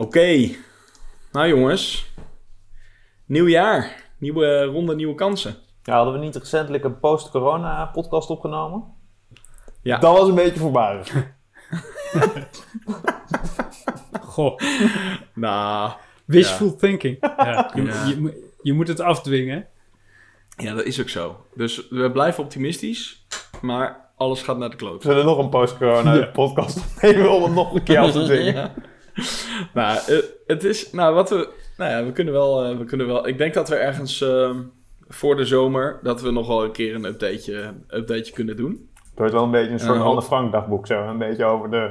Oké. Nou jongens. Nieuw jaar. Nieuwe ronde, nieuwe kansen. Ja, hadden we niet recentelijk een post-corona podcast opgenomen? Ja. Dat was een beetje voorbarig. Goh, Nou, wishful thinking. Ja, je, moet- je moet het afdwingen. ja, dat is ook zo. Dus we blijven optimistisch. Maar alles gaat naar de kloot. Zullen we nog een post-corona Ja. podcast opnemen om het nog een keer af te dwingen? Nou, eh, het is... Nou, wat we... Nou ja, we kunnen wel... eh, we kunnen wel ik denk dat we ergens... eh, voor de zomer... Dat we nog wel een keer een updateje, updateje kunnen doen. Het wordt wel een beetje een soort Ja. Anne Frank dagboek zo. Een beetje over de...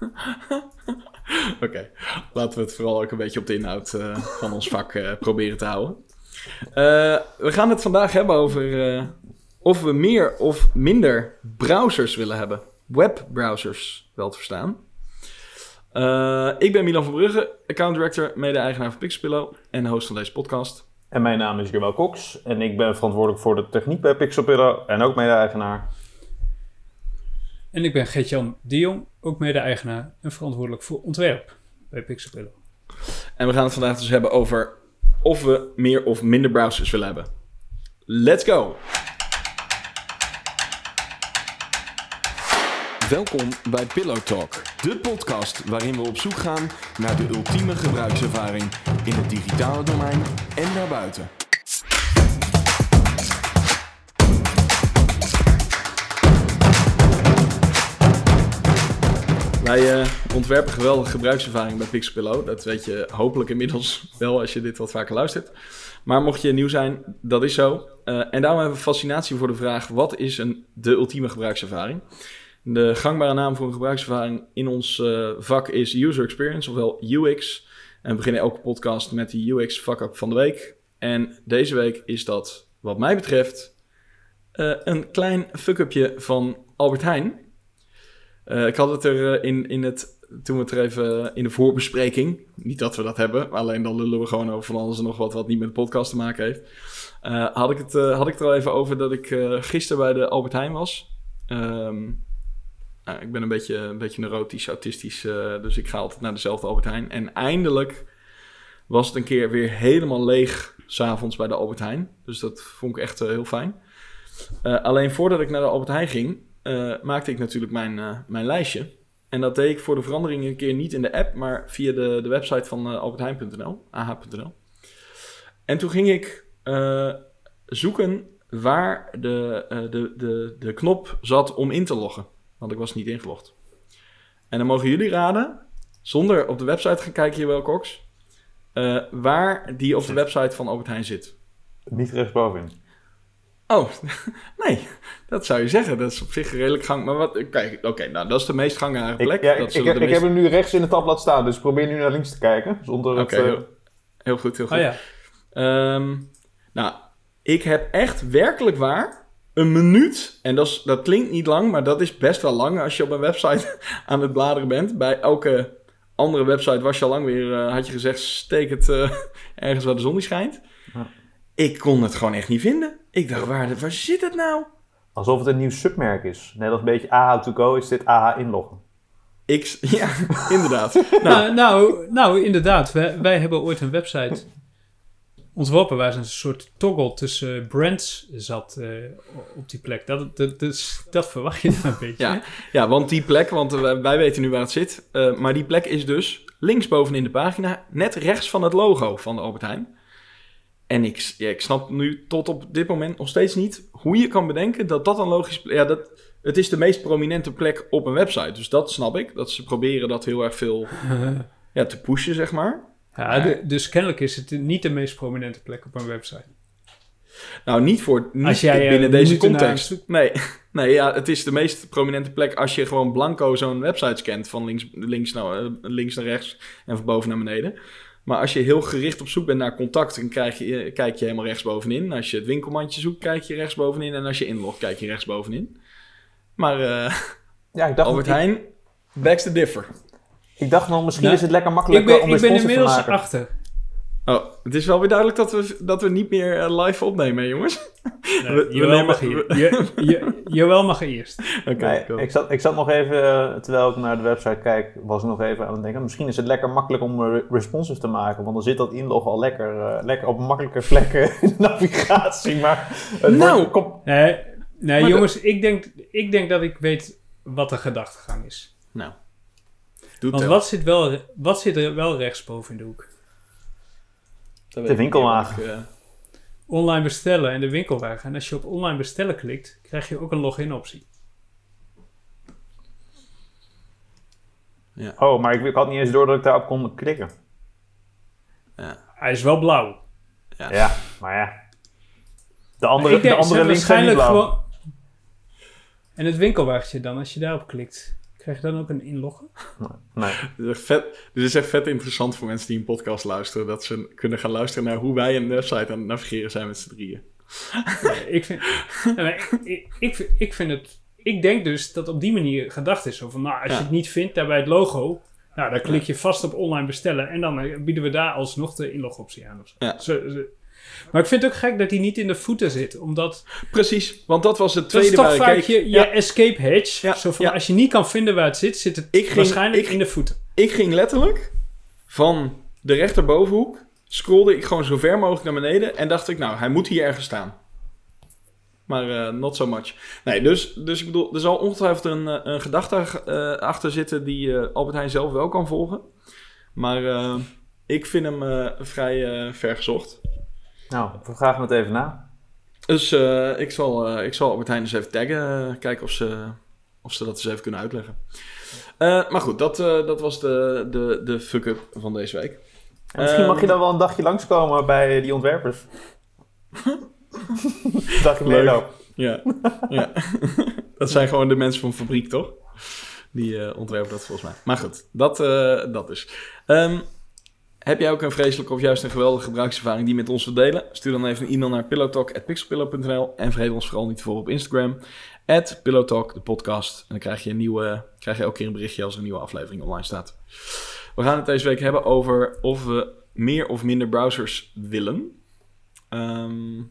Oké, laten we het vooral ook een beetje op de inhoud eh, van ons vak eh, proberen te houden. Eh, we gaan het vandaag hebben over eh, of we meer of minder browsers willen hebben. Webbrowsers, wel te verstaan. Eh, ik ben Milan van Brugge, account director, mede-eigenaar van Pixelpillow en host van deze podcast. En mijn naam is Joël Cox. En ik ben verantwoordelijk voor de techniek bij Pixelpillow. En ook mede-eigenaar. En ik ben Gert-Jan de Jong, ook mede-eigenaar en verantwoordelijk voor ontwerp bij Pixelpillow. En we gaan het vandaag dus hebben over of we meer of minder browsers willen hebben. Let's go! Welkom bij Pillow Talk, de podcast waarin we op zoek gaan naar de ultieme gebruikservaring in het digitale domein en daarbuiten. Wij eh, ontwerpen geweldige gebruikservaring bij Pixelpillow. Dat weet je hopelijk inmiddels wel als je dit wat vaker luistert. Maar mocht je nieuw zijn, dat is zo. Eh, en daarom hebben we fascinatie voor de vraag: wat is een, de ultieme gebruikservaring? De gangbare naam voor een gebruikservaring in ons eh, vak is User Experience, ofwel UX. En we beginnen elke podcast met de UX fuck-up van de week. En deze week is dat, wat mij betreft, eh, een klein fuck-upje van Albert Heijn. Eh, ik had het er in, in het, toen we het er even in de voorbespreking, niet dat we dat hebben, alleen dan lullen we gewoon over van alles en nog wat wat niet met de podcast te maken heeft. Had, ik het, had ik er al even over dat ik gisteren bij de Albert Heijn was. Ehm, nou, ik ben een beetje, een beetje neurotisch, autistisch, eh, dus ik ga altijd naar dezelfde Albert Heijn. En eindelijk was het een keer weer helemaal leeg s'avonds bij de Albert Heijn. Dus dat vond ik echt eh, heel fijn. Eh, alleen voordat ik naar de Albert Heijn ging, maakte ik natuurlijk mijn, mijn lijstje. En dat deed ik voor de verandering een keer niet in de app, maar via de, de website van albertheijn.nl, ah.nl. En toen ging ik zoeken waar de, de, de, de knop zat om in te loggen. Want ik was niet ingelogd. En dan mogen jullie raden, zonder op de website te gaan kijken hier wel, Cox, eh, waar die op de website van Albert Heijn zit. Niet rechtsbovenin. Oh, nee, dat zou je zeggen. Dat is op zich redelijk gang. Maar wat, kijk, oké, nou, dat is de meest gangbare plek. Ik, ja, dat ik, zullen ik, meest- heb hem nu rechts in het tabblad staan. Dus probeer nu naar links te kijken. Zonder het... Oké, eh, heel, heel goed, heel goed. Oh ja, Ehm, nou, ik heb echt werkelijk waar een minuut. En dat, is, dat klinkt niet lang, maar dat is best wel lang als je op een website aan het bladeren bent. Bij elke andere website was je al lang weer, eh, had je gezegd, steek het eh, ergens waar de zon niet schijnt. Ja. Ik kon het gewoon echt niet vinden. Ik dacht, waar, waar zit het nou? Alsof het een nieuw submerk is. Net als een beetje AH to go is dit AH inloggen. Ik, ja, inderdaad. Nou, nou, nou, nou, inderdaad. Wij, wij hebben ooit een website ontworpen waar een soort toggle tussen brands zat eh, op die plek. Dat, dat, dat, dat verwacht je dan een beetje. Ja, want die plek, want eh, wij, weten nu waar het zit. eh, maar die plek is dus linksbovenin de pagina, net rechts van het logo van de Albert Heijn. En ik, ja, ik snap nu tot op dit moment nog steeds niet hoe je kan bedenken dat dat een logisch... Ja, dat, het is de meest prominente plek op een website. Dus dat snap ik. Dat ze proberen dat heel erg veel ja, te pushen, zeg maar. Ja, de- dus kennelijk is het niet de meest prominente plek op een website. Nou, niet, voor, niet Als jij, eh, binnen deze context. Nee, nee ja, het is de meest prominente plek als je gewoon blanco zo'n website scant. Van links, links, naar, eh, links naar rechts en van boven naar beneden. Maar als je heel gericht op zoek bent naar contact, dan krijg je, kijk je helemaal rechtsbovenin. Als je het winkelmandje zoekt, kijk je rechtsbovenin. En als je inlogt, kijk je rechtsbovenin. Maar eh, Ja, ik dacht, Albert ik, Heijn, backs the differ. Ik dacht nog, misschien Nou, is het lekker Ik makkelijk ben, om ik er ben sponsor van te inmiddels maken. achter. Oh, het is wel weer duidelijk dat we, dat we niet meer eh, live opnemen, hè, jongens. Nee, We- we Joël, nemen- mag Je- Je- Joël mag eerst. Oké, Nee, cool. ik, zat, ik zat nog even, eh, terwijl ik naar de website kijk, was ik nog even aan het denken. Misschien is het lekker makkelijk om eh, responsive te maken, want dan zit dat inloggen al lekker, lekker op makkelijke vlekken in de navigatie. Maar het Nou. wordt, kom, Nee, nee Maar jongens, ik, denk, ik denk dat ik weet wat de gedachtegang is. Nou, doe Want wat zit, wel, wat zit er wel rechtsboven in de hoek? De winkelwagen. Ik, Online bestellen en de winkelwagen. En als je op online bestellen klikt, krijg je ook een login optie. oh, maar ik, ik had niet eens door dat ik daarop kon klikken. Hij is wel blauw. Ja. Ja, maar ja. De andere, ik denk, de andere waarschijnlijk blauw. gewoon... En het winkelwagentje dan, als je daarop klikt, krijg je dan ook een inloggen? Nee. Dit is, echt vet, dit is echt vet interessant voor mensen die een podcast luisteren. Dat ze kunnen gaan luisteren naar hoe wij een website aan het navigeren zijn met z'n drieën. Nee, ik, vind, nee, ik, ik, ik, vind- ik vind het... Ik denk dus dat op die manier gedacht is. Zo van, nou, als Ja. je het niet vindt daar bij het logo... Nou, dan klik je vast op online bestellen. En dan bieden we daar alsnog de inlogoptie aan. Of zo. Ja. Zo- zo. Maar ik vind het ook gek dat hij niet in de voeten zit. Omdat Precies, want dat was het tweede is toch vaak je, je Ja, escape hedge. Ja, Zo van, ja. als je niet kan vinden waar het zit, zit het Ik ging- waarschijnlijk ik- in de voeten. ik ging letterlijk van de rechterbovenhoek, scrolde ik gewoon zo ver mogelijk naar beneden en dacht ik, nou, hij moet hier ergens staan. Maar eh, not so much. Nee, dus, dus ik bedoel, er zal ongetwijfeld een, eh, een gedachte eh, achter zitten die eh, Albert Heijn zelf wel kan volgen. Maar ik vind hem vrij ver gezocht. Nou, we vragen het even na. Dus eh, ik, zal, eh, ik zal Albert Heijn eens even taggen. eh, kijken of ze, of ze dat eens even kunnen uitleggen. Maar goed, dat, dat was de, de, de fuck-up van deze week. En misschien Ehm, mag je dan wel een dagje langskomen bij die ontwerpers. Dagje meelopen. Ja, ja. dat zijn gewoon de mensen van fabriek, toch? Die ontwerpen dat volgens mij. Maar goed, dat, eh, dat dus. Ehm, heb jij ook een vreselijke of juist een geweldige gebruikservaring die je met ons wilt delen? Stuur dan even een e-mail naar pillowtalk.pixelpillow.nl en vergeet ons vooral niet volgen op Instagram. At Pillowtalk, de podcast. En dan krijg je, een nieuwe, krijg je elke keer een berichtje als er een nieuwe aflevering online staat. We gaan het deze week hebben over of we meer of minder browsers willen. Ehm,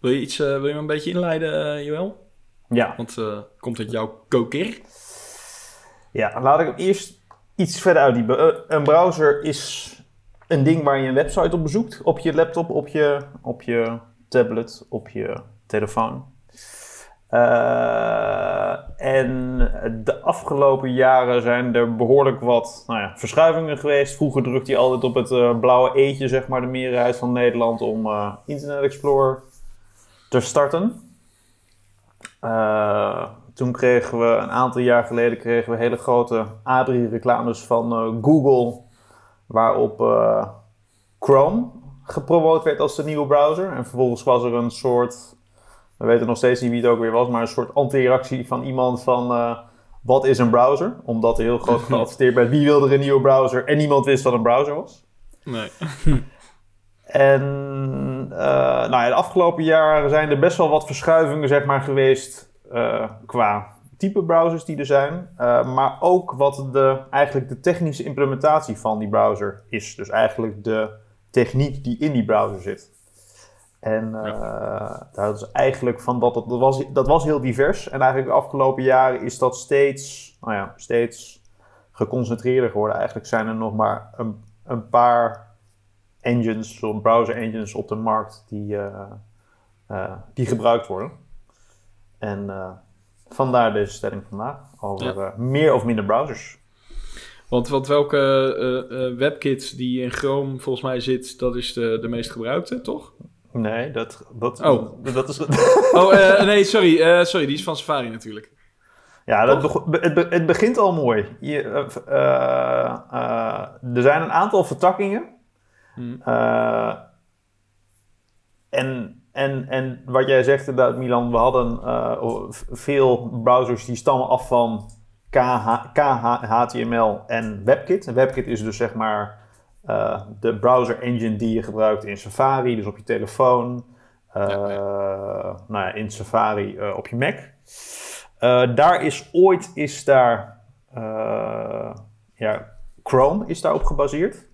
wil, je iets, eh, wil je me een beetje inleiden, eh, Joël? Ja. Want eh, komt het jouw koker? ja, laat ik hem eerst iets verder uitdiepen. Eh, een browser is een ding waar je een website op bezoekt. Op je laptop, op je, op je tablet, op je telefoon. Eh, en de afgelopen jaren zijn er behoorlijk wat nou ja, verschuivingen geweest. Vroeger drukte je altijd op het eh, blauwe eetje, zeg maar, de meerderheid van Nederland om eh, Internet Explorer te starten. Toen kregen we, een aantal jaar geleden, kregen we hele grote ABRI-reclames van Google, waarop eh, Chrome gepromoot werd als de nieuwe browser. En vervolgens was er een soort, we weten nog steeds niet wie het ook weer was, maar een soort anti-reactie van iemand van, eh, wat is een browser? Omdat er heel groot geadverteerd werd, wie wilde er een nieuwe browser? En niemand wist wat een browser was. Nee. En eh, nou ja, de afgelopen jaren zijn er best wel wat verschuivingen zeg maar, geweest qua type browsers die er zijn. eh, maar ook wat de, eigenlijk de technische implementatie van die browser is. Dus eigenlijk de techniek die in die browser zit. En eh, dat is eigenlijk van dat, dat, was, dat was heel divers. En eigenlijk de afgelopen jaren is dat steeds, nou ja, steeds geconcentreerder geworden. Eigenlijk zijn er nog maar een, een paar engines, browser engines op de markt die, eh, die gebruikt worden. En vandaar deze stelling vandaag over eh, meer of minder browsers. Want, want welke eh, eh, webkit die in Chrome volgens mij zit, dat is de, de meest gebruikte, toch? Nee, dat, dat, Oh. dat is. Oh, nee, sorry, sorry, die is van Safari natuurlijk. Ja, dat be- het, be- het begint al mooi. Je, er zijn een aantal vertakkingen. Hmm. En, en, en wat jij zegt inderdaad, Milan, we hadden eh, veel browsers die stammen af van KH, KHTML en WebKit. En WebKit is dus zeg maar eh, de browser engine die je gebruikt in Safari, dus op je telefoon. Eh, Nou ja, in Safari op je Mac. Daar is ooit is daar ja, Chrome is daarop gebaseerd.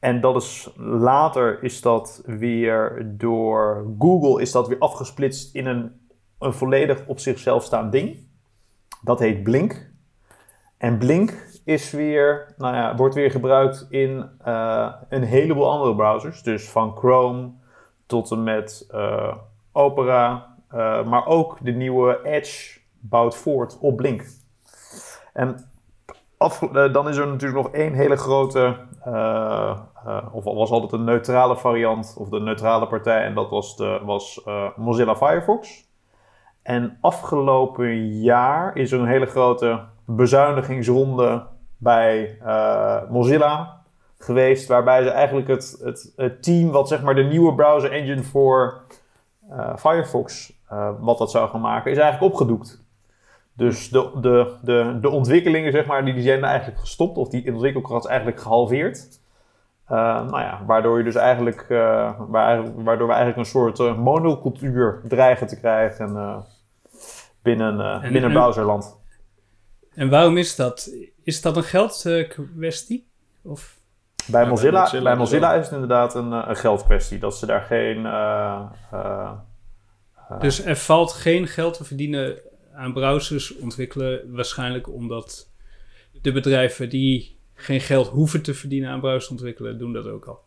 Eh, En dat is later is dat weer door Google is dat weer afgesplitst in een, een volledig op zichzelf staand ding. Dat heet Blink. En Blink is weer, nou ja, wordt weer gebruikt in uh, een heleboel andere browsers. Dus van Chrome tot en met uh, Opera, uh, maar ook de nieuwe Edge bouwt voort op Blink. En dan is er natuurlijk nog één hele grote, of was altijd een neutrale variant, of de neutrale partij, en dat was, de, was Mozilla Firefox. En afgelopen jaar is er een hele grote bezuinigingsronde bij uh, Mozilla geweest, waarbij ze eigenlijk het, het, het, team wat zeg maar de nieuwe browser engine voor Firefox, wat dat zou gaan maken, is eigenlijk opgedoekt. Dus de, de, de, de ontwikkelingen, zeg maar, die, die zijn eigenlijk gestopt, of die ontwikkelkracht is eigenlijk gehalveerd. Nou ja, waardoor je dus eigenlijk, waardoor we eigenlijk een soort monocultuur dreigen te krijgen binnen, en, binnen browserland. En waarom is dat? Is dat een geldkwestie? of? Bij Mozilla, bij Mozilla, is het inderdaad een, een geldkwestie. Dat ze daar geen... Uh, uh, dus er valt geen geld te verdienen aan browsers ontwikkelen. Waarschijnlijk omdat de bedrijven die geen geld hoeven te verdienen aan browsers ontwikkelen, doen dat ook al.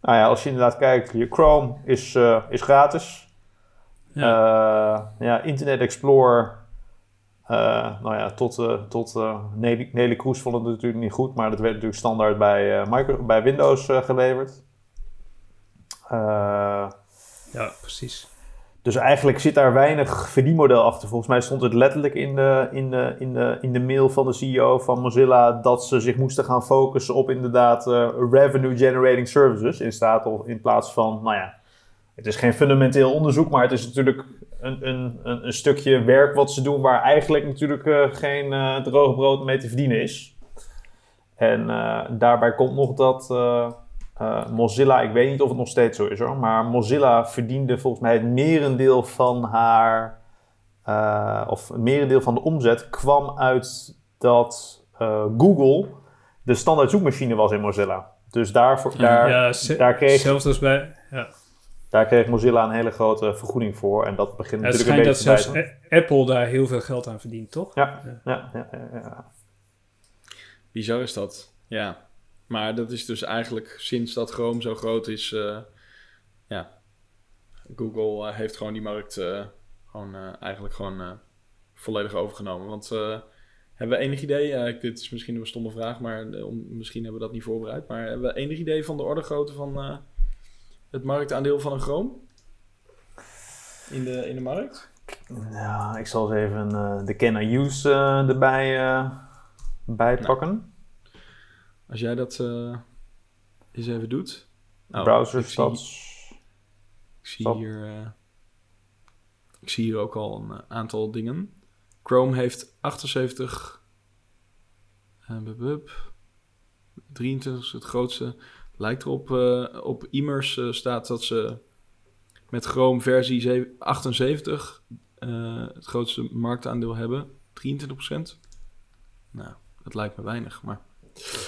Nou ja, als je inderdaad kijkt, je Chrome is, is gratis. Ja. ja, Internet Explorer uh, nou ja, tot, tot Nelly, Nelly Kroes vond het natuurlijk niet goed, maar dat werd natuurlijk standaard bij, micro, bij Windows geleverd. ja, precies. Dus eigenlijk zit daar weinig verdienmodel achter. Volgens mij stond het letterlijk in de, in, de, in, de, in de mail van de CEO van Mozilla dat ze zich moesten gaan focussen op inderdaad revenue generating services in, staat of, in plaats van, nou ja, het is geen fundamenteel onderzoek, maar het is natuurlijk een, een, een, stukje werk wat ze doen waar eigenlijk natuurlijk uh, geen uh, droge brood mee te verdienen is. En daarbij komt nog dat Mozilla, ik weet niet of het nog steeds zo is hoor, maar Mozilla verdiende volgens mij het merendeel van haar, of het merendeel van de omzet kwam uit dat Google de standaard zoekmachine was in Mozilla. Dus daarvoor, daar, ja, daar kreeg... Zelfs als bij... Ja. Daar kreeg Mozilla een hele grote vergoeding voor. En dat begint natuurlijk een beetje dat zelfs Apple daar heel veel geld aan verdient, toch? Ja, ja, ja. ja, ja. Bizar is dat, ja. Maar dat is dus eigenlijk sinds dat Chrome zo groot is... Uh, ja, Google uh, heeft gewoon die markt uh, gewoon, eigenlijk gewoon volledig overgenomen. Want hebben we enig idee... dit is misschien een stomme vraag, maar misschien hebben we dat niet voorbereid. Maar hebben we enig idee van de orde grootte van het marktaandeel van een Chrome? In de, in de markt? Ja, ik zal eens even de Can I Use erbij bijpakken. Nou, als jij dat eens even doet. Nou, Browser ik ik zie hier... ik zie hier ook al een aantal dingen. Chrome heeft 78... 23 is het grootste lijkt erop, op Immers staat dat ze met Chrome versie 78 uh, het grootste marktaandeel hebben. 23%. Nou, dat lijkt me weinig, maar...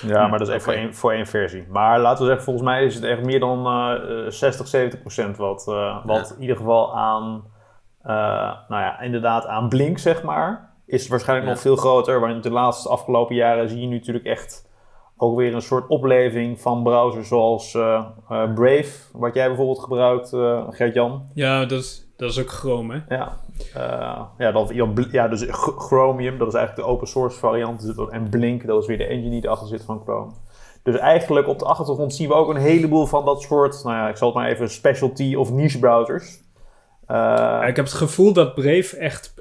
Ja, maar dat is echt voor, één, voor één versie. Maar laten we zeggen, volgens mij is het echt meer dan 60, 70% wat, wat in ieder geval aan, nou ja, inderdaad aan Blink, zeg maar, is waarschijnlijk nog veel groter. Want de laatste afgelopen jaren zie je nu natuurlijk echt ook weer een soort opleving van browsers zoals uh, uh, Brave, wat jij bijvoorbeeld gebruikt, uh, Gert-Jan. Ja, dat is, dat is ook Chrome, hè? Ja, ja, dat, ja, dus Chromium, dat is eigenlijk de open source variant. Dus en Blink, dat is weer de engine die erachter zit van Chrome. Dus eigenlijk op de achtergrond zien we ook een heleboel van dat soort, nou ja, ik zal het maar even specialty of niche browsers. Ik heb het gevoel dat Brave echt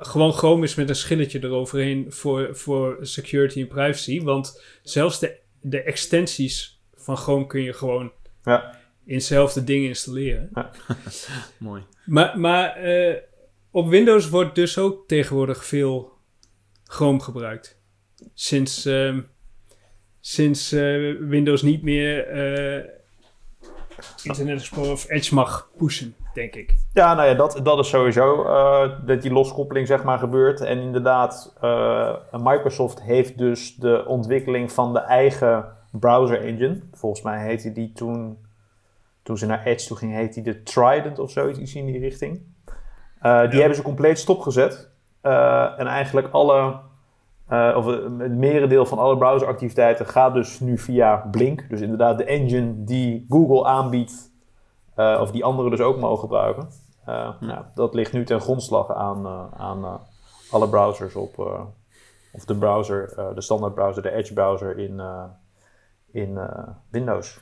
gewoon Chrome is met een schilletje eroverheen voor, voor security en privacy. Want zelfs de, de extensies van Chrome kun je gewoon ja. in hetzelfde ding installeren. Ja. Mooi. Maar, maar uh, op Windows wordt dus ook tegenwoordig veel Chrome gebruikt. Sinds, uh, sinds uh, Windows niet meer uh, Internet Explorer of Edge mag pushen denk ik. Ja, nou ja, dat, dat is sowieso uh, dat die loskoppeling zeg maar gebeurt. En inderdaad, uh, Microsoft heeft dus de ontwikkeling van de eigen browser engine. Volgens mij heette die toen, toen ze naar Edge toe ging, heette die de Trident of zoiets iets in die richting. Uh, die hebben ze compleet stopgezet. En eigenlijk alle, of het merendeel van alle browseractiviteiten gaat dus nu via Blink. Dus inderdaad de engine die Google aanbiedt, of die anderen dus ook mogen gebruiken. Ja. Nou, dat ligt nu ten grondslag aan, aan alle browsers op, of de browser, de standaard browser, de Edge browser in, in Windows.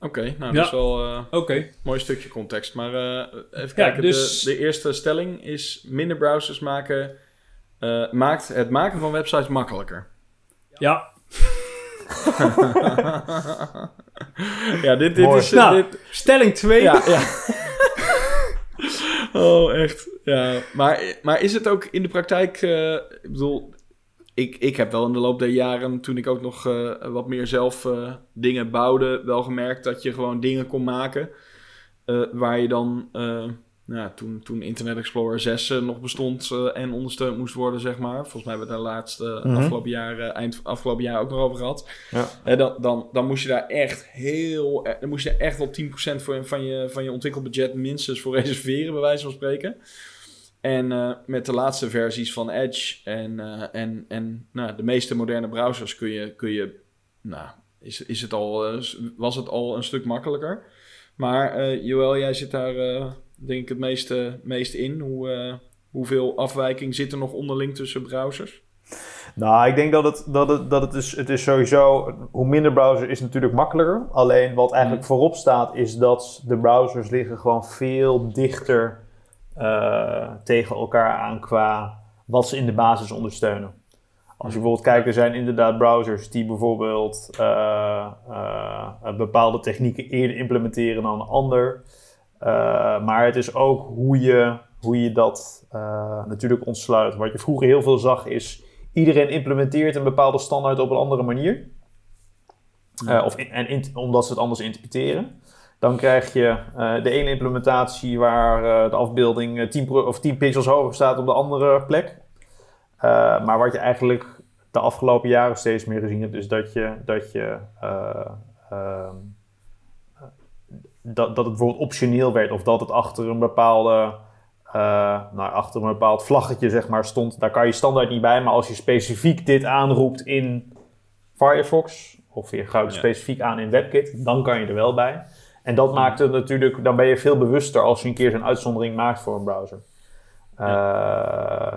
Oké, nou dat is wel uh, okay. mooi stukje context. Maar uh, even kijken, dus... de, de, eerste stelling is minder browsers maken, uh, maakt het maken van websites makkelijker. Ja. ja, dit, dit is... Nou, dit... stelling 2. Ja, ja. oh, echt. Ja, maar, maar is het ook in de praktijk... ik bedoel, ik, ik heb wel in de loop der jaren, toen ik ook nog uh, wat meer zelf uh, dingen bouwde, wel gemerkt dat je gewoon dingen kon maken. Uh, waar je dan, nou, toen, toen Internet Explorer 6 nog bestond en ondersteund moest worden, zeg maar. Volgens mij hebben we daar laatst mm -hmm. afgelopen jaar, eind afgelopen jaar ook nog over gehad. Ja. dan, dan, dan moest je daar echt heel, dan moest je echt wel 10% voor, van, je, van je ontwikkelbudget minstens voor reserveren, bij wijze van spreken. En uh, met de laatste versies van Edge en, uh, en, en nou, de meeste moderne browsers kun je, kun je nou, is, is het al, uh, was het al een stuk makkelijker. Maar Joël, jij zit daar denk ik het meeste, meest in. Hoe, hoeveel afwijking zit er nog onderling tussen browsers? Nou, ik denk dat het, dat het, dat het is, het is sowieso, hoe minder browser is natuurlijk makkelijker. Alleen wat eigenlijk mm. voorop staat is dat de browsers liggen gewoon veel dichter uh, tegen elkaar aan qua wat ze in de basis ondersteunen. Als je bijvoorbeeld kijkt, er zijn inderdaad browsers die bijvoorbeeld uh, uh, bepaalde technieken eerder implementeren dan een ander. Maar het is ook hoe je, hoe je dat natuurlijk ontsluit. Wat je vroeger heel veel zag is, iedereen implementeert een bepaalde standaard op een andere manier. of in, en in, omdat ze het anders interpreteren. Dan krijg je uh, de ene implementatie waar uh, de afbeelding 10, of 10 pixels hoger staat op de andere plek. Maar wat je eigenlijk de afgelopen jaren steeds meer gezien hebt, is dat je, dat je ehm, dat, dat het bijvoorbeeld optioneel werd of dat het achter een bepaalde nou, achter een bepaald vlaggetje zeg maar stond. Daar kan je standaard niet bij, maar als je specifiek dit aanroept in Firefox of je gaat het ja. specifiek aan in WebKit, dan kan je er wel bij. En dat maakt het natuurlijk, dan ben je veel bewuster als je een keer zo'n uitzondering maakt voor een browser. Uh,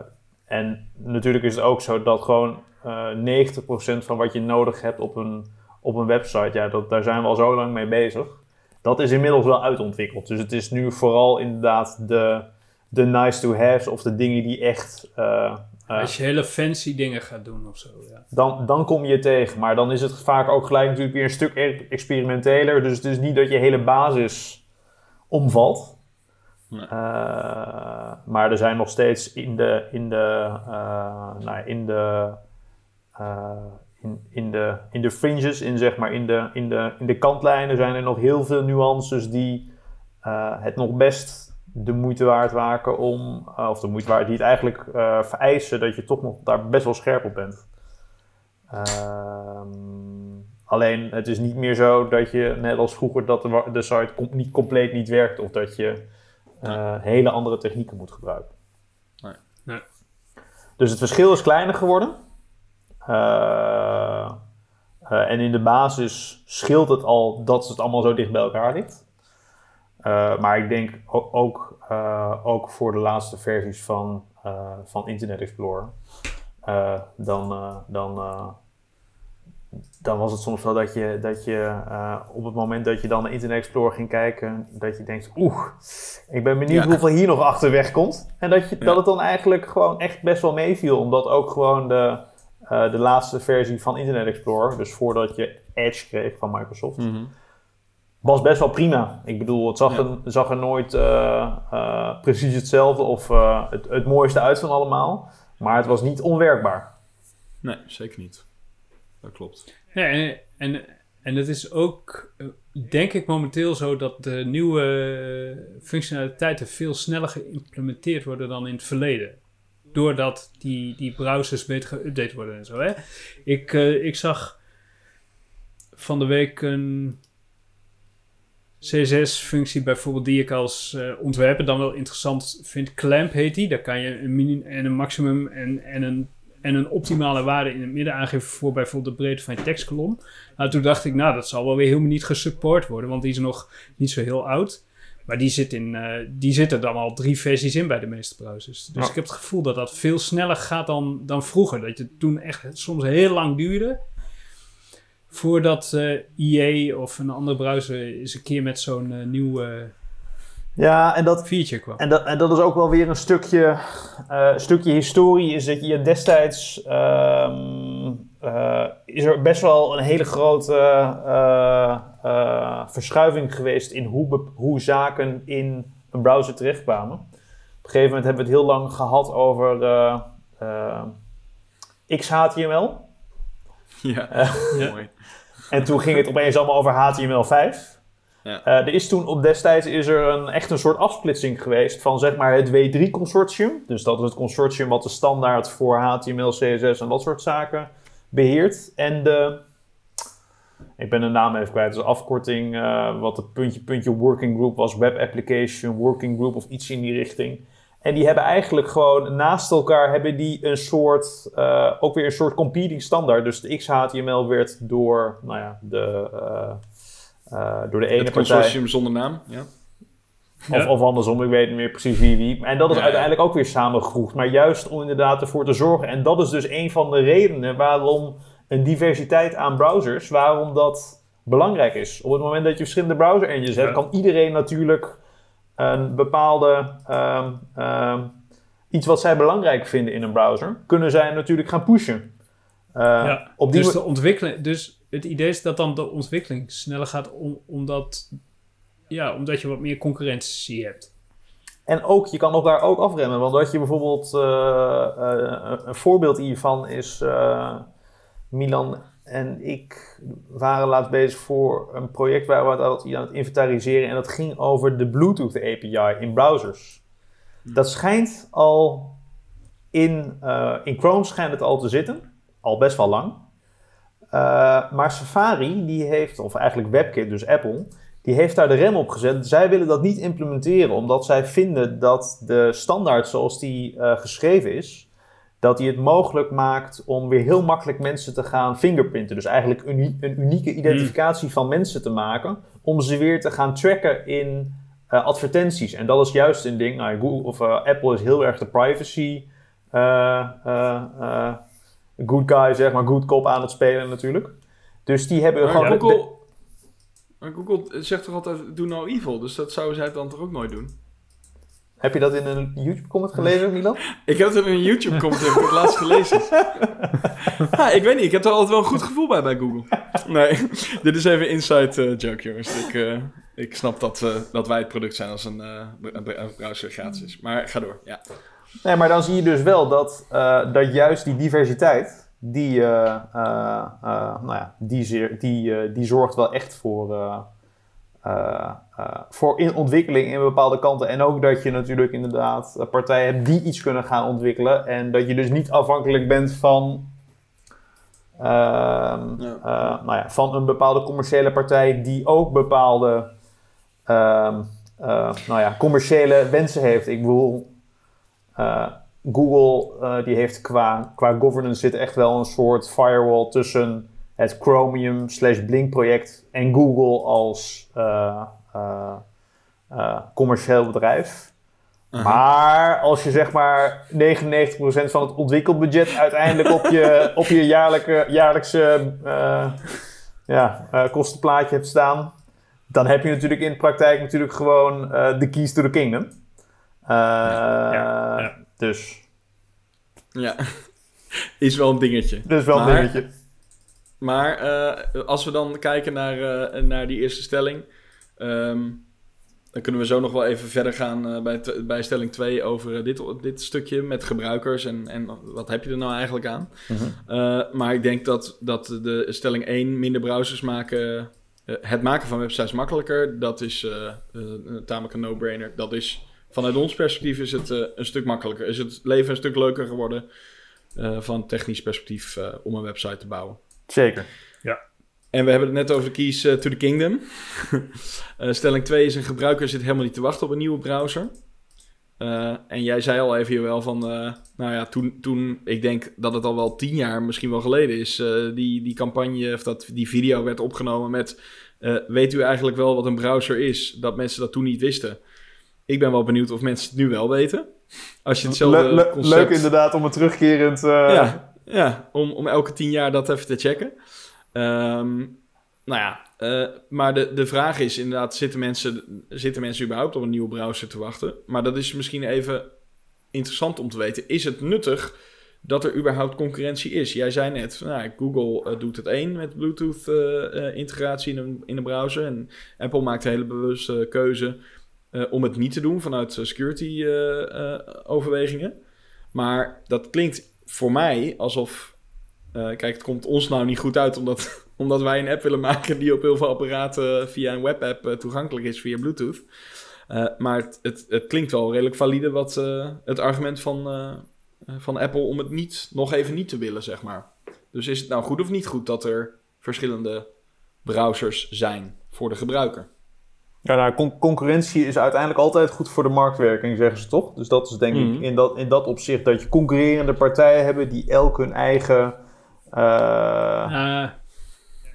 en natuurlijk is het ook zo dat gewoon uh, 90% van wat je nodig hebt op een, op een website, ja, dat, daar zijn we al zo lang mee bezig. Dat is inmiddels wel uitontwikkeld. Dus het is nu vooral inderdaad de, de nice to haves of de dingen die echt uh, als je hele fancy dingen gaat doen of zo, ja. Dan, dan kom je tegen. Maar dan is het vaak ook gelijk natuurlijk weer een stuk experimenteler. Dus het is niet dat je hele basis omvalt. Nee. Uh, maar er zijn nog steeds in de, in de, uh, nou, in de, uh, in, in, de, in de fringes, in, zeg maar, in, de, in, de, in de kantlijnen zijn er nog heel veel nuances die het nog best de moeite waard maken om, uh, of de moeite waard die het eigenlijk uh, vereisen dat je toch nog daar best wel scherp op bent. Uh, alleen het is niet meer zo dat je, net als vroeger, dat de, de site com niet compleet niet werkt of dat je uh, hele andere technieken moet gebruiken. Nee. nee. Dus het verschil is kleiner geworden. En in de basis scheelt het al dat het allemaal zo dicht bij elkaar ligt. Uh, maar ik denk ook, ook voor de laatste versies van, van Internet Explorer. dan, dan, dan was het soms wel dat je, dat je op het moment dat je dan naar Internet Explorer ging kijken, dat je denkt, oeh, ik ben benieuwd ja. hoeveel hier nog achterweg komt. En dat, je, ja. dat het dan eigenlijk gewoon echt best wel meeviel, omdat ook gewoon de, de laatste versie van Internet Explorer, dus voordat je Edge kreeg van Microsoft, mm -hmm was best wel prima. Ik bedoel, het zag, ja. er, zag er nooit uh, uh, precies hetzelfde of uh, het, het, mooiste uit van allemaal. Maar het was niet onwerkbaar. Nee, zeker niet. Dat klopt. Ja, en, en, en het is ook, denk ik, momenteel zo dat de nieuwe functionaliteiten veel sneller geïmplementeerd worden dan in het verleden. Doordat die, die browsers beter geüpdate worden en zo. Hè? Ik, ik zag van de week een CSS-functie bijvoorbeeld die ik als eh, ontwerper dan wel interessant vind. Clamp heet die. Daar kan je een min en een maximum en, en, een, en een optimale waarde in het midden aangeven voor bijvoorbeeld de breedte van je tekstkolom. Nou, toen dacht ik, nou, dat zal wel weer helemaal niet gesupport worden, want die is nog niet zo heel oud. Maar die zit, in, eh, die zit er dan al drie versies in bij de meeste browsers. Dus ik heb het gevoel dat dat veel sneller gaat dan, dan vroeger. Dat het toen echt soms heel lang duurde. Voordat eh EA of een andere browser eens een keer met zo'n eh, nieuw eh, Ja, en dat, feature kwam. En dat, en dat is ook wel weer een stukje, eh, stukje historie. Is dat je destijds. ehm, eh, is er best wel een hele grote eh, eh, verschuiving geweest in hoe, hoe zaken in een browser terechtkwamen. Op een gegeven moment hebben we het heel lang gehad over XHTML. Ja, Ja. mooi. En toen ging het opeens allemaal over HTML5. Ja. Er is toen op destijds is er een, echt een soort afsplitsing geweest van zeg maar het W3-consortium. Dus dat is het consortium wat de standaard voor HTML, CSS en dat soort zaken beheert. En de, ik ben de naam even kwijt, dus afkorting eh, wat het puntje, puntje working group was, web application working group of iets in die richting. En die hebben eigenlijk gewoon naast elkaar hebben die een soort, eh, ook weer een soort competing standaard. Dus de XHTML werd door, nou ja, de, eh, door de ene Het partij. consortium zonder naam. Ja. Of, Ja. of andersom, ik weet niet meer precies wie wie. En dat is Ja, uiteindelijk ook weer samengevoegd. Maar juist om inderdaad ervoor te zorgen. En dat is dus een van de redenen waarom een diversiteit aan browsers, waarom dat belangrijk is. Op het moment dat je verschillende browser engines hebt, Ja. kan iedereen natuurlijk een bepaalde ehm, ehm, iets wat zij belangrijk vinden in een browser, kunnen zij natuurlijk gaan pushen. Eh, Ja, op die dus, de ontwikkeling, dus het idee is dat dan de ontwikkeling sneller gaat om, omdat, ja, omdat je wat meer concurrentie hebt. En ook, je kan nog daar ook afremmen. Want dat je bijvoorbeeld, eh, eh, een voorbeeld hiervan is, eh, Milan en ik waren laatst bezig voor een project waar we het aan het inventariseren. En dat ging over de Bluetooth API in browsers. Dat schijnt al in, in Chrome schijnt het al te zitten. Al best wel lang. Maar Safari, die heeft, of eigenlijk WebKit, dus Apple, die heeft daar de rem op gezet. Zij willen dat niet implementeren, omdat zij vinden dat de standaard zoals die eh, geschreven is, dat die het mogelijk maakt om weer heel makkelijk mensen te gaan fingerprinten. Dus eigenlijk een unieke identificatie van mensen te maken, om ze weer te gaan tracken in eh, advertenties. En dat is juist een ding. Nou, Google of eh, Apple is heel erg de privacy good guy, zeg maar, good cop aan het spelen natuurlijk. Dus die hebben Maar gewoon... Google, maar Google zegt toch altijd, do no evil. Dus dat zouden zij dan toch ook nooit doen? Heb je dat in een YouTube-comment gelezen, Milan? Ik heb het in een YouTube-comment heb ik het laatst gelezen. ik weet niet, ik heb er altijd wel een goed gevoel bij bij Google. Nee, dit is even inside eh, joke, jongens. Ik, eh, ik snap dat, eh, dat wij het product zijn als een, een browser gratis is. Maar ga door, ja. Nee, maar dan zie je dus wel dat, dat juist die diversiteit, die, eh, eh, eh, nou ja, die, zeer, die, die zorgt wel echt voor, voor in ontwikkeling in bepaalde kanten. En ook dat je natuurlijk inderdaad partijen hebt die iets kunnen gaan ontwikkelen. En dat je dus niet afhankelijk bent van, ehm, Ja. eh, nou ja, van een bepaalde commerciële partij die ook bepaalde ehm, eh, nou ja, commerciële wensen heeft. Ik bedoel, Google eh, die heeft qua, qua governance zit echt wel een soort firewall tussen het Chromium slash Blink project en Google als eh, eh, commercieel bedrijf. Maar als je zeg maar 99% van het ontwikkelbudget uiteindelijk op je, op je jaarlijke, jaarlijkse ja, kostenplaatje hebt staan, dan heb je natuurlijk in de praktijk natuurlijk gewoon de keys to the kingdom. Ja, ja. Dus, Ja, is wel een dingetje. dus wel een dingetje. Maar eh, als we dan kijken naar, eh, naar die eerste stelling, ehm, dan kunnen we zo nog wel even verder gaan eh, bij, bij stelling 2 over dit, dit stukje met gebruikers en, en wat heb je er nou eigenlijk aan. Mhm. Maar ik denk dat, dat de stelling 1 minder browsers maken, het maken van websites makkelijker, dat is tamelijk een no-brainer. Dat is, vanuit ons perspectief is het eh, een stuk makkelijker. Is het leven een stuk leuker geworden eh, van technisch perspectief eh, om een website te bouwen. Zeker. en we hebben het net over de keys to the kingdom. Eh, stelling 2 is een gebruiker zit helemaal niet te wachten op een nieuwe browser. Eh, en jij zei al even hier wel van, eh, nou ja, toen, toen, ik denk dat het al wel tien jaar misschien wel geleden is, eh, die, die campagne of dat die video werd opgenomen met, eh, weet u eigenlijk wel wat een browser is? Dat mensen dat toen niet wisten. Ik ben wel benieuwd of mensen het nu wel weten. Als je hetzelfde Le- le- concept... Leuk inderdaad om het terugkerend... eh, Ja, ja om, om elke tien jaar dat even te checken. Ehm, nou ja, eh, maar de, de vraag is inderdaad, zitten mensen, zitten mensen überhaupt op een nieuwe browser te wachten? Maar dat is misschien even interessant om te weten. Is het nuttig dat er überhaupt concurrentie is? Jij zei net, nou, Google eh, doet het één met Bluetooth-integratie in, in een browser. En Apple maakt een hele bewuste keuze eh, om het niet te doen vanuit eh, security-overwegingen. maar dat klinkt voor mij alsof. eh, kijk, het komt ons nou niet goed uit omdat, omdat wij een app willen maken die op heel veel apparaten via een webapp eh, toegankelijk is via Bluetooth. Eh, maar het, het, het klinkt wel redelijk valide wat eh, het argument van, eh, eh, van Apple om het niet, nog even niet te willen, zeg maar. Dus is het nou goed of niet goed dat er verschillende browsers zijn voor de gebruiker? Ja, nou, con- concurrentie is uiteindelijk altijd goed voor de marktwerking, zeggen ze toch? Dus dat is denk Mhm. ik in dat, in dat opzicht dat je concurrerende partijen hebben die elk hun eigen... eh,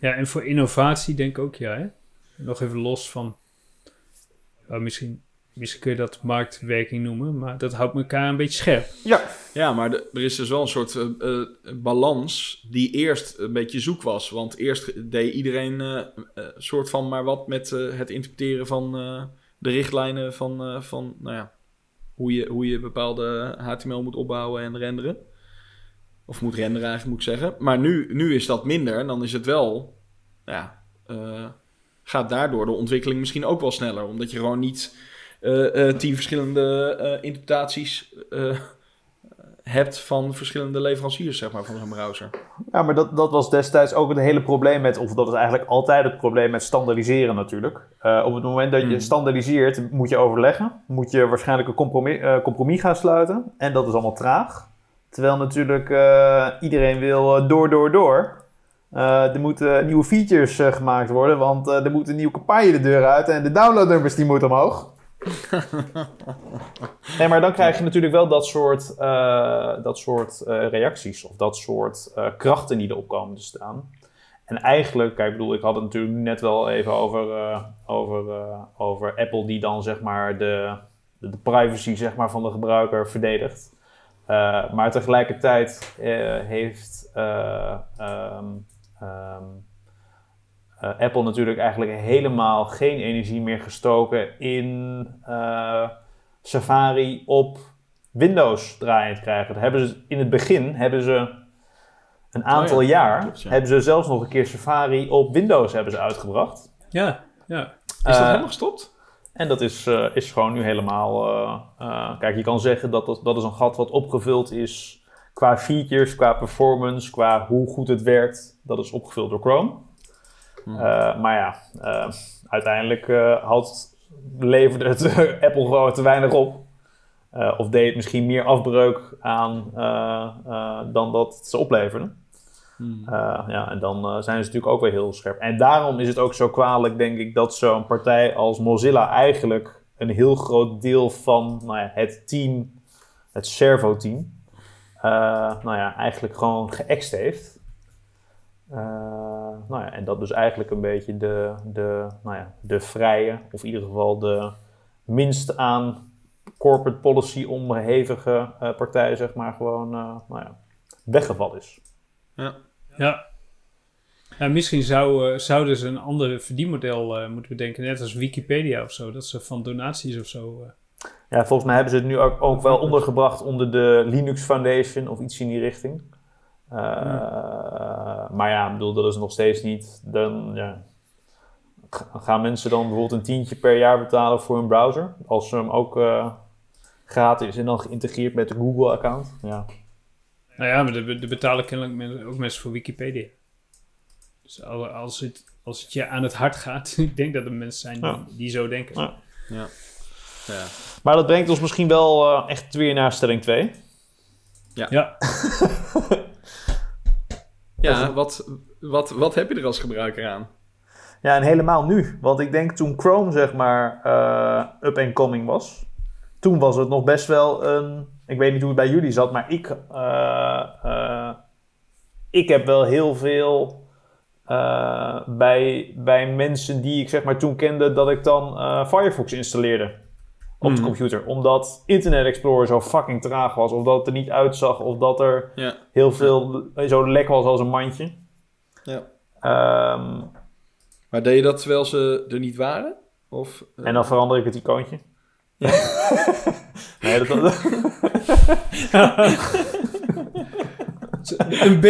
ja, en voor innovatie denk ik ook ja. Hè? Nog even los van. oh, misschien, misschien kun je dat marktwerking noemen, maar dat houdt elkaar een beetje scherp. ja, Ja, maar de- er is dus wel een soort eh, eh, balans die eerst een beetje zoek was. Want eerst deed iedereen eh, eh, soort van maar wat met het interpreteren van eh, de richtlijnen van, eh, van nou ja, hoe, je, hoe je bepaalde HTML moet opbouwen en renderen. Of moet renderen eigenlijk, moet ik zeggen. Maar nu, nu is dat minder en dan is het wel, ja, eh, gaat daardoor de ontwikkeling misschien ook wel sneller. Omdat je gewoon niet tien verschillende eh, interpretaties eh, hebt van verschillende leveranciers, zeg maar, van zo'n browser. Ja, maar dat, dat was destijds ook het hele probleem met, of dat is eigenlijk altijd het probleem met standaardiseren natuurlijk. Eh, op het moment dat je Hmm. standaardiseert, moet je overleggen. Moet je waarschijnlijk een compromis, eh, compromis gaan sluiten. En dat is allemaal traag. Terwijl natuurlijk eh, iedereen wil eh, door, door, door. Eh, er moeten nieuwe features eh, gemaakt worden, want eh, er moet een nieuwe campagne de deur uit en de downloadnummers die moeten omhoog. Nee, maar dan krijg je natuurlijk wel dat soort, eh, dat soort eh, reacties of dat soort eh, krachten die erop komen te staan. En eigenlijk, kijk, ik bedoel, ik had het natuurlijk net wel even over, over, over Apple die dan zeg maar de, de, privacy zeg maar, van de gebruiker verdedigt. Maar tegelijkertijd heeft ehm, eh, Apple natuurlijk eigenlijk helemaal geen energie meer gestoken in eh, Safari op Windows draaiend krijgen. Dat hebben ze, in het begin hebben ze een aantal Oh ja, jaar, klopt, ja. hebben ze zelfs nog een keer Safari op Windows hebben ze uitgebracht. Ja, ja. Is dat Eh, helemaal gestopt? En dat is, is gewoon nu helemaal. kijk, je kan zeggen dat, dat dat is een gat wat opgevuld is qua features, qua performance, qua hoe goed het werkt. Dat is opgevuld door Chrome. Hmm. Eh, maar ja, eh, uiteindelijk eh, had, leverde het Apple gewoon te weinig op. Of deed het misschien meer afbreuk aan dan dat ze opleverde. Hmm. Uh, ja, en dan uh, zijn ze natuurlijk ook weer heel scherp. En daarom is het ook zo kwalijk, denk ik, dat zo'n partij als Mozilla eigenlijk een heel groot deel van nou ja, het team, het Servo-team, uh, nou ja, eigenlijk gewoon geëxt heeft. Uh, nou ja, en dat dus eigenlijk een beetje de, de, nou ja, de vrije, of in ieder geval de minst aan corporate policy onderhevige uh, partij, zeg maar, gewoon uh, nou ja, weggevallen is. Ja. Ja. ja misschien zou, uh, zouden ze een ander verdienmodel uh, moeten bedenken, net als Wikipedia of zo, dat ze van donaties of zo. uh, Ja, volgens mij hebben ze het nu ook, ook wel ondergebracht onder de Linux Foundation of iets in die richting. Uh, ja. Maar ja, ik bedoel, dat is nog steeds niet. Dan ja, gaan mensen dan bijvoorbeeld een tientje per jaar betalen voor hun browser, als ze hem ook uh, gratis en dan geïntegreerd met de Google-account. Ja. Nou ja, maar er betalen kennelijk ook mensen voor Wikipedia. Dus als het, als het je aan het hart gaat, ik denk dat er mensen zijn die, ja. die zo denken. Ja. ja. ja. Maar dat brengt ons misschien wel uh, echt weer naar stelling 2. Ja. ja. Ja, wat, wat, wat heb je er als gebruiker aan? Ja, en helemaal nu. Want ik denk toen Chrome zeg maar eh, up and coming was, toen was het nog best wel een. Ik weet niet hoe het bij jullie zat, maar ik, eh, eh, ik heb wel heel veel bij, bij mensen die ik zeg maar toen kende dat ik dan Firefox installeerde op de Mhm. computer. Omdat Internet Explorer zo fucking traag was, of dat het er niet uitzag, of dat er Ja. heel veel zo lek was als een mandje. ja. Ehm, Maar deed je dat terwijl ze er niet waren? Of, eh, En dan verander ik het icoontje. nee, dat, dat- Een B.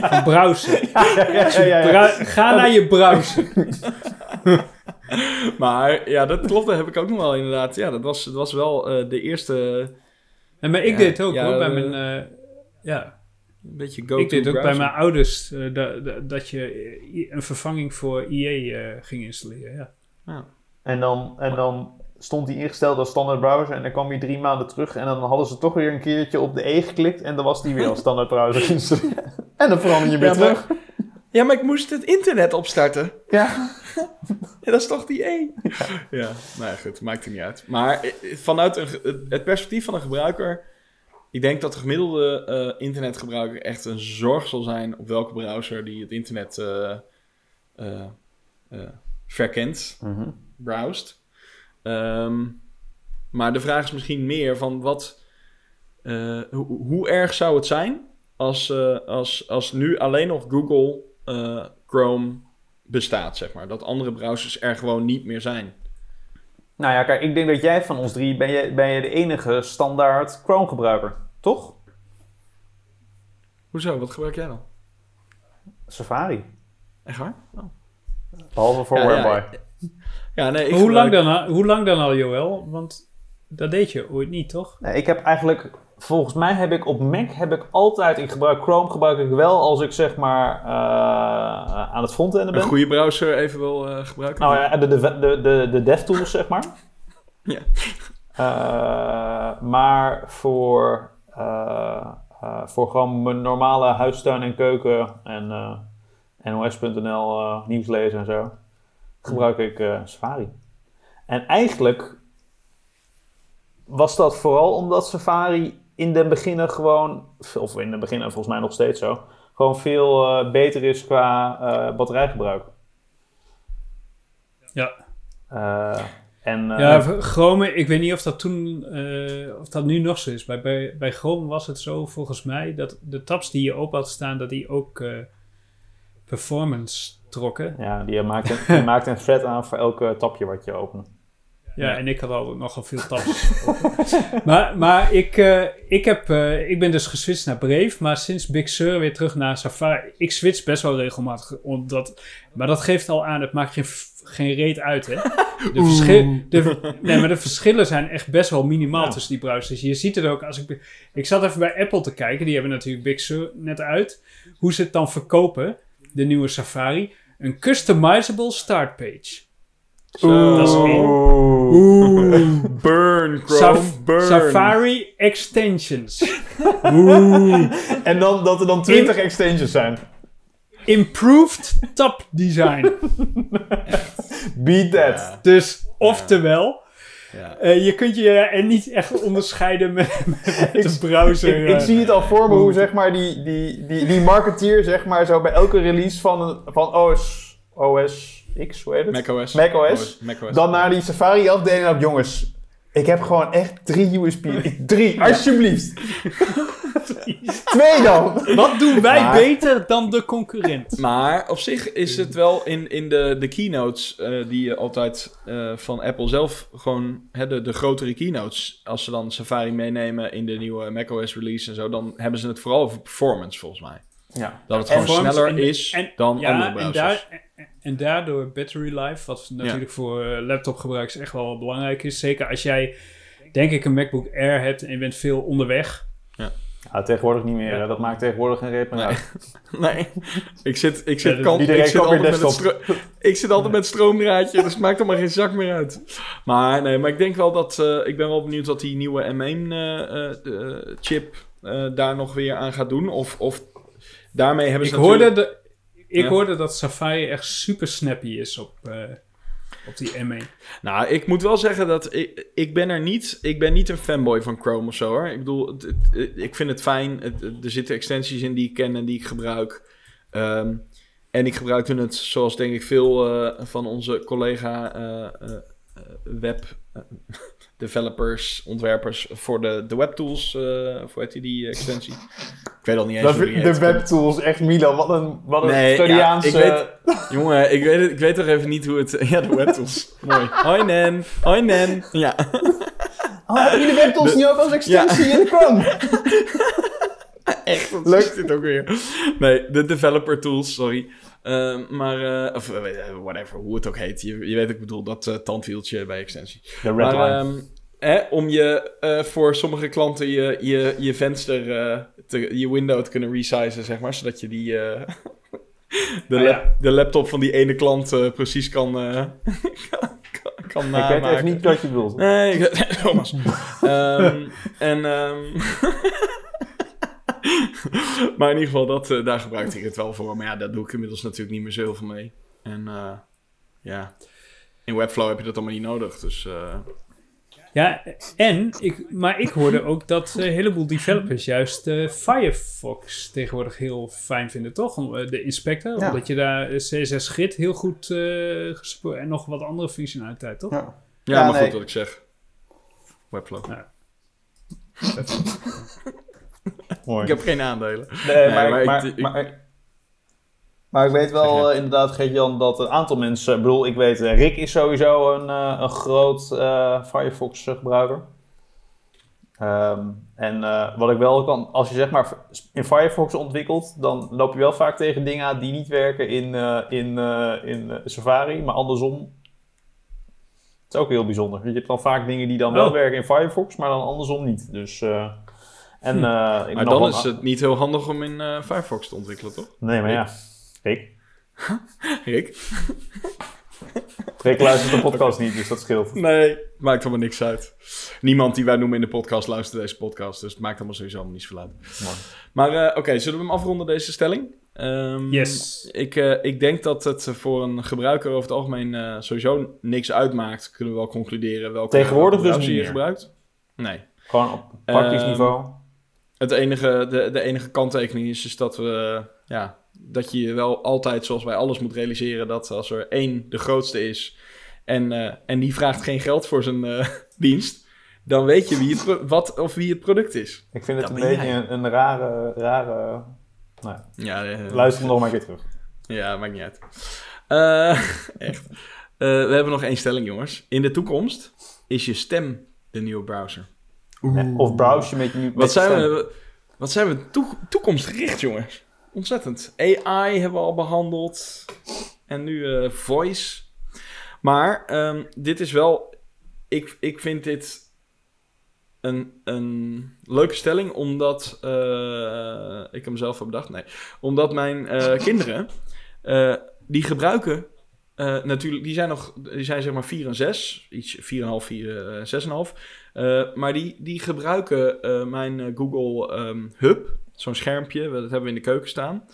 Van browser. ja, ja, ja, ja. Bra- ga naar je browser. Maar ja, dat klopt, dat heb ik ook nog wel inderdaad. Ja, dat was, dat was wel eh, de eerste En maar ik Ja, deed het ook ja, hoor, bij eh, mijn... eh, ja, een beetje go-to ik deed ook bij mijn ouders da- da- dat je een vervanging voor IE eh, ging installeren. Ja. Ja. En, dan, en dan stond die ingesteld als standaard browser. En dan kwam hij drie maanden terug. En dan hadden ze toch weer een keertje op de E geklikt. En dan was die weer als standaard browser geïnstalleerd. en dan verander je weer Ja, maar- terug. Ja, maar ik moest het internet opstarten. Ja. Ja, dat is toch die E? Ja, nou ja, goed, maakt het niet uit. Maar eh, vanuit een, het perspectief van een gebruiker... Ik denk dat de gemiddelde eh, internetgebruiker echt een zorg zal zijn... op welke browser die het internet eh, eh, eh, verkent, browst. Ehm, maar de vraag is misschien meer van wat... eh, hoe, hoe erg zou het zijn als, eh, als, als nu alleen nog Google eh, Chrome bestaat, zeg maar. Dat andere browsers er gewoon niet meer zijn. Nou ja, kijk, ik denk dat jij van ons drie... ben je, ben je de enige standaard Chrome gebruiker. Toch? Hoezo? Wat gebruik jij dan? Safari. Echt waar? Oh. Behalve voor Ja, ja, nee, ik hoe, lang gebruik- dan, al- hoe lang dan al, Joël? Want dat deed je ooit niet, toch? Nee, ik heb eigenlijk, volgens mij heb ik op Mac heb ik altijd, ik gebruik Chrome gebruik ik wel als ik zeg maar eh, aan het frontenden Een ben. goede browser even wil eh, gebruiken? Nou ja, de, de, de, de, de DevTools zeg maar. Ja. Eh, maar voor, eh, eh, voor gewoon mijn normale huistuin en keuken en eh, NOS.nl eh, nieuws lezen en zo, gebruik ik eh, Safari. En eigenlijk was dat vooral omdat Safari in den beginnen gewoon, of in den beginnen volgens mij nog steeds zo, gewoon veel eh, beter is qua eh, batterijgebruik. Ja. Eh, en, Ja, Chrome, ik weet niet of dat toen, of dat nu nog zo is. Bij, bij, bij Chrome was het zo volgens mij dat de tabs die je open had staan, dat die ook performance trokken. Ja, die maakt een, die maakt een thread aan voor elke tapje wat je opent. Ja, Ja. en ik had al nogal veel open. maar maar ik, eh, ik, heb, eh, ik ben dus geswitcht naar Brave, maar sinds Big Sur weer terug naar Safari. Ik switch best wel regelmatig, omdat, maar dat geeft al aan, het maakt geen, geen reet uit, hè. De, verschil, de, nee, maar de verschillen zijn echt best wel minimaal Ja. tussen die browsers. Je ziet het ook als ik... Ik zat even bij Apple te kijken, die hebben natuurlijk Big Sur net uit. Hoe ze het dan verkopen, de nieuwe Safari. Een customizable start Zo. Dat is één. Burn, Chrome, Saf- burn. Safari extensions. En dan, dat er dan 20 extensions zijn. Improved tab design. Beat that. Ja. Dus, oftewel, Ja. eh, je kunt je er niet echt onderscheiden met, met de browser. Ik, ik eh. zie het al voor me hoe zeg maar, die, die, die, die marketeer zeg maar, zo bij elke release van, een- van OS, OS X, hoe heet het? macOS. macOS. macOS. Dan naar die Safari afdeling op jongens. Ik heb gewoon echt drie USB. Drie, alsjeblieft. Twee dan. Wat doen wij Maar- beter dan de concurrent? Maar op zich is het wel in, in de, de keynotes eh, die je altijd eh, van Apple zelf gewoon, hè, de, de grotere keynotes, als ze dan Safari meenemen in de nieuwe macOS release en zo, dan hebben ze het vooral over performance volgens mij. Ja. Dat het En gewoon sneller en- is en- dan andere en, browsers. daar, en, daardoor battery life, wat natuurlijk voor eh, laptopgebruikers echt wel belangrijk is. Zeker als jij, denk ik, een MacBook Air hebt en je bent veel onderweg. Ja, tegenwoordig niet meer. Ja. Dat maakt tegenwoordig geen meer Nee. uit. Nee, ik zit, ik zit, Ja, kant, ik zit altijd met stro- ik zit altijd met stroomdraadje, dus het maakt allemaal geen zak meer uit. Maar nee, maar ik denk wel dat, eh, ik ben wel benieuwd wat die nieuwe M1 eh, eh, eh, chip eh, daar nog weer aan gaat doen. Of, of daarmee hebben Ik ze hoorde, natuurlijk... de, ik Ja. hoorde dat Safari echt super snappy is op, eh, op die M1. Nou, ik moet wel zeggen dat ik, ik ben er niet... Ik ben niet een fanboy van Chrome of zo, hoor. Ik bedoel, het- het- ik vind het fijn. Het- er zitten extensies in die ik ken en die ik gebruik. Ehm, en ik gebruikte het, zoals denk ik veel eh, van onze collega eh, web developers, ontwerpers voor de, de webtools. eh hoe heet die, die extensie? Ik weet al niet eens Dat hoe is die de heet. webtools, echt Milan, wat een, wat een Nee, ja, Freudiaanse... ik weet- Jongen, ik weet, ik weet toch even niet hoe het... Ja, de webtools. Mooi. Hoi Nen. Hoi Nen. Ja. Oh, jullie webtools De- niet ook als extensie in Chrome? Echt, wat Leuk. is dit ook weer? Nee, de developer tools, sorry. Ehm, maar, eh, of eh, whatever, hoe het ook heet. Je, je weet, ik bedoel, dat eh, tandwieltje bij extensie. De red maar ehm, hè, om je voor sommige klanten je, je, je venster, te, je window te kunnen resizen, zeg maar. Zodat je die, de, Ah, lap- ja. de laptop van die ene klant precies kan, eh kan, kan, kan ik weet even niet wat je bedoelt. Nee, Thomas. Ehm, en, maar in ieder geval, dat, eh, daar gebruikte ik het wel voor. Maar ja, daar doe ik inmiddels natuurlijk niet meer zo heel veel mee. En eh, ja, in Webflow heb je dat allemaal niet nodig. Dus eh, Ja, en, ik, maar ik hoorde ook dat een heleboel developers juist eh, Firefox tegenwoordig heel fijn vinden, toch? Om, de inspector, Ja. omdat je daar eh, CSS Grid heel goed eh gespo- en nog wat andere functionaliteit, toch? Ja. ja, Ja, maar nee. goed wat ik zeg. Webflow. Mooi. Ik heb geen aandelen. Nee, Nee, maar, maar maar, ik- maar, ik- maar, ik weet wel eh, inderdaad, Geert-Jan, dat een aantal mensen... Ik bedoel, ik weet, eh, Rick is sowieso een, eh, een groot eh, Firefox eh, gebruiker. Ehm, en eh, wat ik wel kan, als je zeg maar in Firefox ontwikkelt, dan loop je wel vaak tegen dingen aan die niet werken in, eh, in, eh, in Safari, maar andersom. Het is ook heel bijzonder. Je hebt dan vaak dingen die dan wel Oh. werken in Firefox, maar dan andersom niet. Dus, eh, en, Hm. eh, ik Maar dan is het niet heel handig om in eh, Firefox te ontwikkelen, toch? Nee, maar ja. Rick. Rick? Rick luistert de podcast niet, dus dat scheelt. Nee, maakt allemaal niks uit. Niemand die wij noemen in de podcast luistert deze podcast. Dus het maakt allemaal sowieso allemaal niet zoveel uit. Maar eh, oké, zullen we hem afronden, deze stelling? Ehm, Yes. Ik, eh, ik denk dat het voor een gebruiker over het algemeen eh, sowieso niks uitmaakt. Kunnen we wel concluderen welke Tegenwoordig dus niet je meer. gebruikt. Nee. Gewoon op praktisch Ehm, niveau. Het enige, de, de enige kanttekening is, is dat, we, ja, dat je wel altijd, zoals bij alles, moet realiseren dat als er één de grootste is en, eh, en die vraagt geen geld voor zijn eh, dienst, dan weet je wie het, wat of wie het product is. Ik vind het dat een beetje een, een rare... rare nou, Ja, eh, luister nog maar een keer terug. Ja, maakt niet uit. Eh, echt. Eh, we hebben nog één stelling, jongens. In de toekomst is je stem de nieuwe browser. Of browse je met je Wat zijn stem. we, wat zijn we toe- toekomstgericht, jongens? Ontzettend. AI hebben we al behandeld. En nu eh, voice. Maar ehm, dit is wel... Ik, ik vind dit een, een leuke stelling, omdat... eh, ik hem zelf heb bedacht. Nee. Omdat mijn eh, kinderen... eh, die gebruiken... eh, natuurlijk, die zijn nog, die zijn zeg maar 4 en 6, iets 4,5, 4, eh, 6,5. Eh, maar die, die gebruiken eh, mijn eh, Google ehm, Hub, zo'n schermpje, dat hebben we in de keuken staan,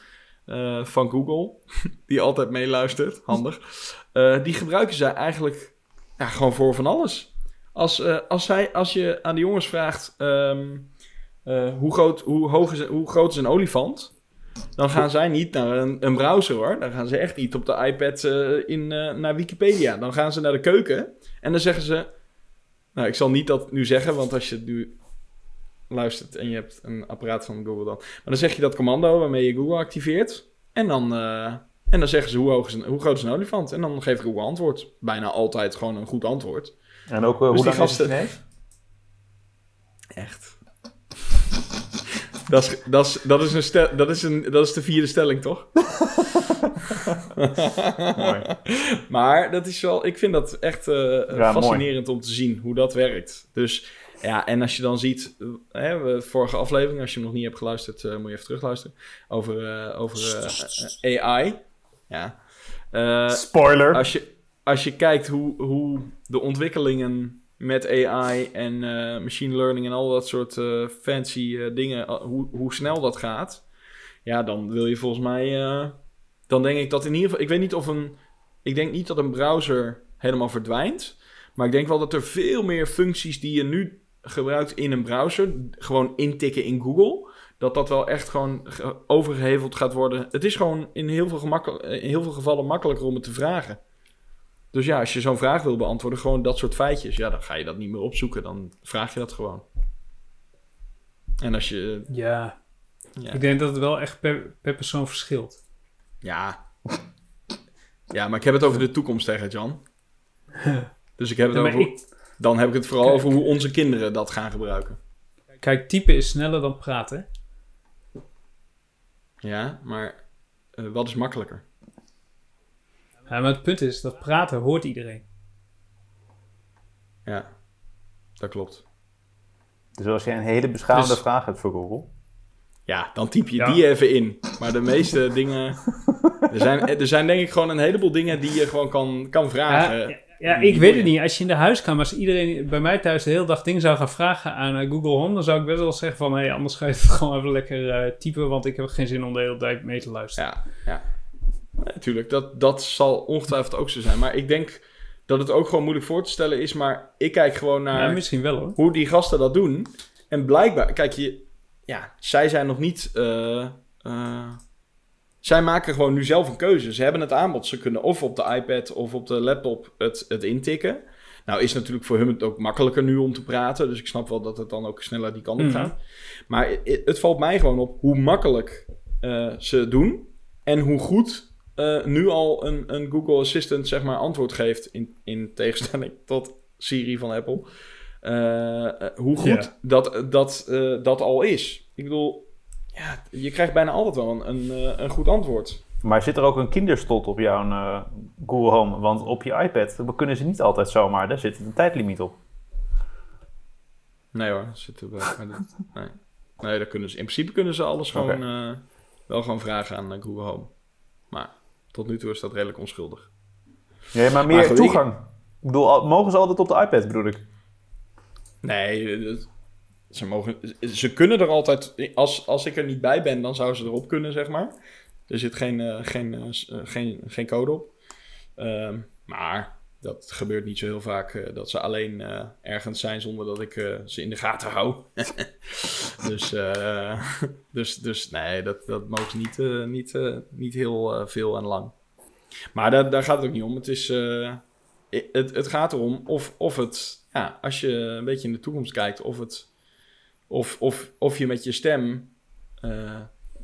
van Google, die altijd meeluistert, handig. Die gebruiken zij eigenlijk ja, gewoon voor van alles. Als, als, zij, als je aan de jongens vraagt, ehm, eh, hoe, groot, hoe, hoog is, hoe groot is een olifant? Dan gaan zij niet naar een, een browser hoor. Dan gaan ze echt niet op de iPad eh, in, eh, naar Wikipedia. Dan gaan ze naar de keuken en dan zeggen ze... Nou, ik zal niet dat nu zeggen, want als je het nu luistert en je hebt een apparaat van Google dan. Maar dan zeg je dat commando waarmee je Google activeert. En dan, eh, en dan zeggen ze hoe, hoog is een, hoe groot is een olifant. En dan geeft Google antwoord. Bijna altijd gewoon een goed antwoord. En ook uh, Dus hoe lang is het gasten-? Echt. Dat is, dat, is, dat, is een stel, dat, is een, dat is de vierde stelling, toch? Mooi. Maar dat is wel, ik vind dat echt eh, Ja, fascinerend om te zien hoe dat werkt. Dus ja, en als je dan ziet, eh, hè, vorige aflevering, als je hem nog niet hebt geluisterd, eh, moet je even terugluisteren. Over, over AI. Ja. Spoiler. als, je, als je kijkt hoe, hoe de ontwikkelingen met AI en eh, machine learning en al dat soort eh, fancy eh, dingen, hoe, hoe snel dat gaat. Ja, dan wil je volgens mij... dan denk ik dat in ieder geval... Ik weet niet of een... Ik denk niet dat een browser helemaal verdwijnt. Maar ik denk wel dat er veel meer functies die je nu gebruikt in een browser... gewoon intikken in Google... dat dat wel echt gewoon ge- overgeheveld gaat worden. Het is gewoon in heel veel, in heel veel gevallen makkelijker om het te vragen. Dus ja, als je zo'n vraag wil beantwoorden, gewoon dat soort feitjes... ja, dan ga je dat niet meer opzoeken. Dan vraag je dat gewoon. En als je... Ja, Ja, ik denk dat het wel echt per, per persoon verschilt. Ja. Ja, maar ik heb het over de toekomst tegen Jan. Dus ik heb het Ja, over... ik- Dan heb ik het vooral Kijk. over hoe onze kinderen dat gaan gebruiken. Kijk, typen is sneller dan praten. Ja, maar eh, wat is makkelijker? Ja, maar het punt is, dat praten hoort iedereen. Ja, dat klopt. Dus als je een hele beschamende Dus- vraag hebt voor Google. Ja, dan typ je Ja. die even in. Maar de meeste dingen... Er zijn, er zijn denk ik gewoon een heleboel dingen die je gewoon kan, kan vragen. Ja, ik weet het niet. Als je in de huiskamer, als iedereen bij mij thuis de hele dag dingen zou gaan vragen aan eh, Google Home, dan zou ik best wel zeggen van, hé, anders ga je het gewoon even lekker eh, typen, want ik heb geen zin om de hele tijd mee te luisteren. Ja, ja. Natuurlijk, dat, dat zal ongetwijfeld ook zo zijn. Maar ik denk dat het ook gewoon moeilijk voor te stellen is. Maar ik kijk gewoon Ja, naar misschien wel hoor. hoe die gasten dat doen. En blijkbaar, kijk je, ja, zij zijn nog niet. eh, eh, zij maken gewoon nu zelf een keuze. Ze hebben het aanbod. Ze kunnen of op de iPad of op de laptop het, het intikken. Nou is natuurlijk voor hun het ook makkelijker nu om te praten. Dus ik snap wel dat het dan ook sneller die kant op Mhm. gaat. Maar het valt mij gewoon op hoe makkelijk eh, ze het doen. En hoe goed eh, nu al een, een Google Assistant zeg maar antwoord geeft. In, in tegenstelling tot Siri van Apple. Eh, eh, hoe goed dat, dat, dat al is. Ik bedoel, ja, je krijgt bijna altijd wel een, een, een goed antwoord. Maar zit er ook een kinderslot op jouw eh, Google Home? Want op je iPad dat kunnen ze niet altijd zomaar. Daar zit een tijdlimiet op. Nee hoor, zit er dat- nee. nee, dat kunnen ze. In principe kunnen ze alles gewoon wel gewoon vragen aan Google Home. Tot nu toe is dat redelijk onschuldig. Ja, maar meer Maar goed, ik- toegang. Ik bedoel, mogen ze altijd op de iPad, bedoel ik? Nee, eh, dat- ze, mogen, ze kunnen er altijd. Als, als ik er niet bij ben, dan zouden ze erop kunnen, zeg maar. Er zit geen, eh, geen, eh, eh, geen, geen code op. Ehm, maar dat gebeurt niet zo heel vaak eh, dat ze alleen eh, ergens zijn zonder dat ik eh, ze in de gaten hou. dus, dus, dus nee, dat, dat mogen niet, niet, niet heel veel en lang. Maar daar, daar gaat het ook niet om. Het, is, het, het gaat erom of, of het, ja, als je een beetje in de toekomst kijkt, of, het, of, of, of je met je stem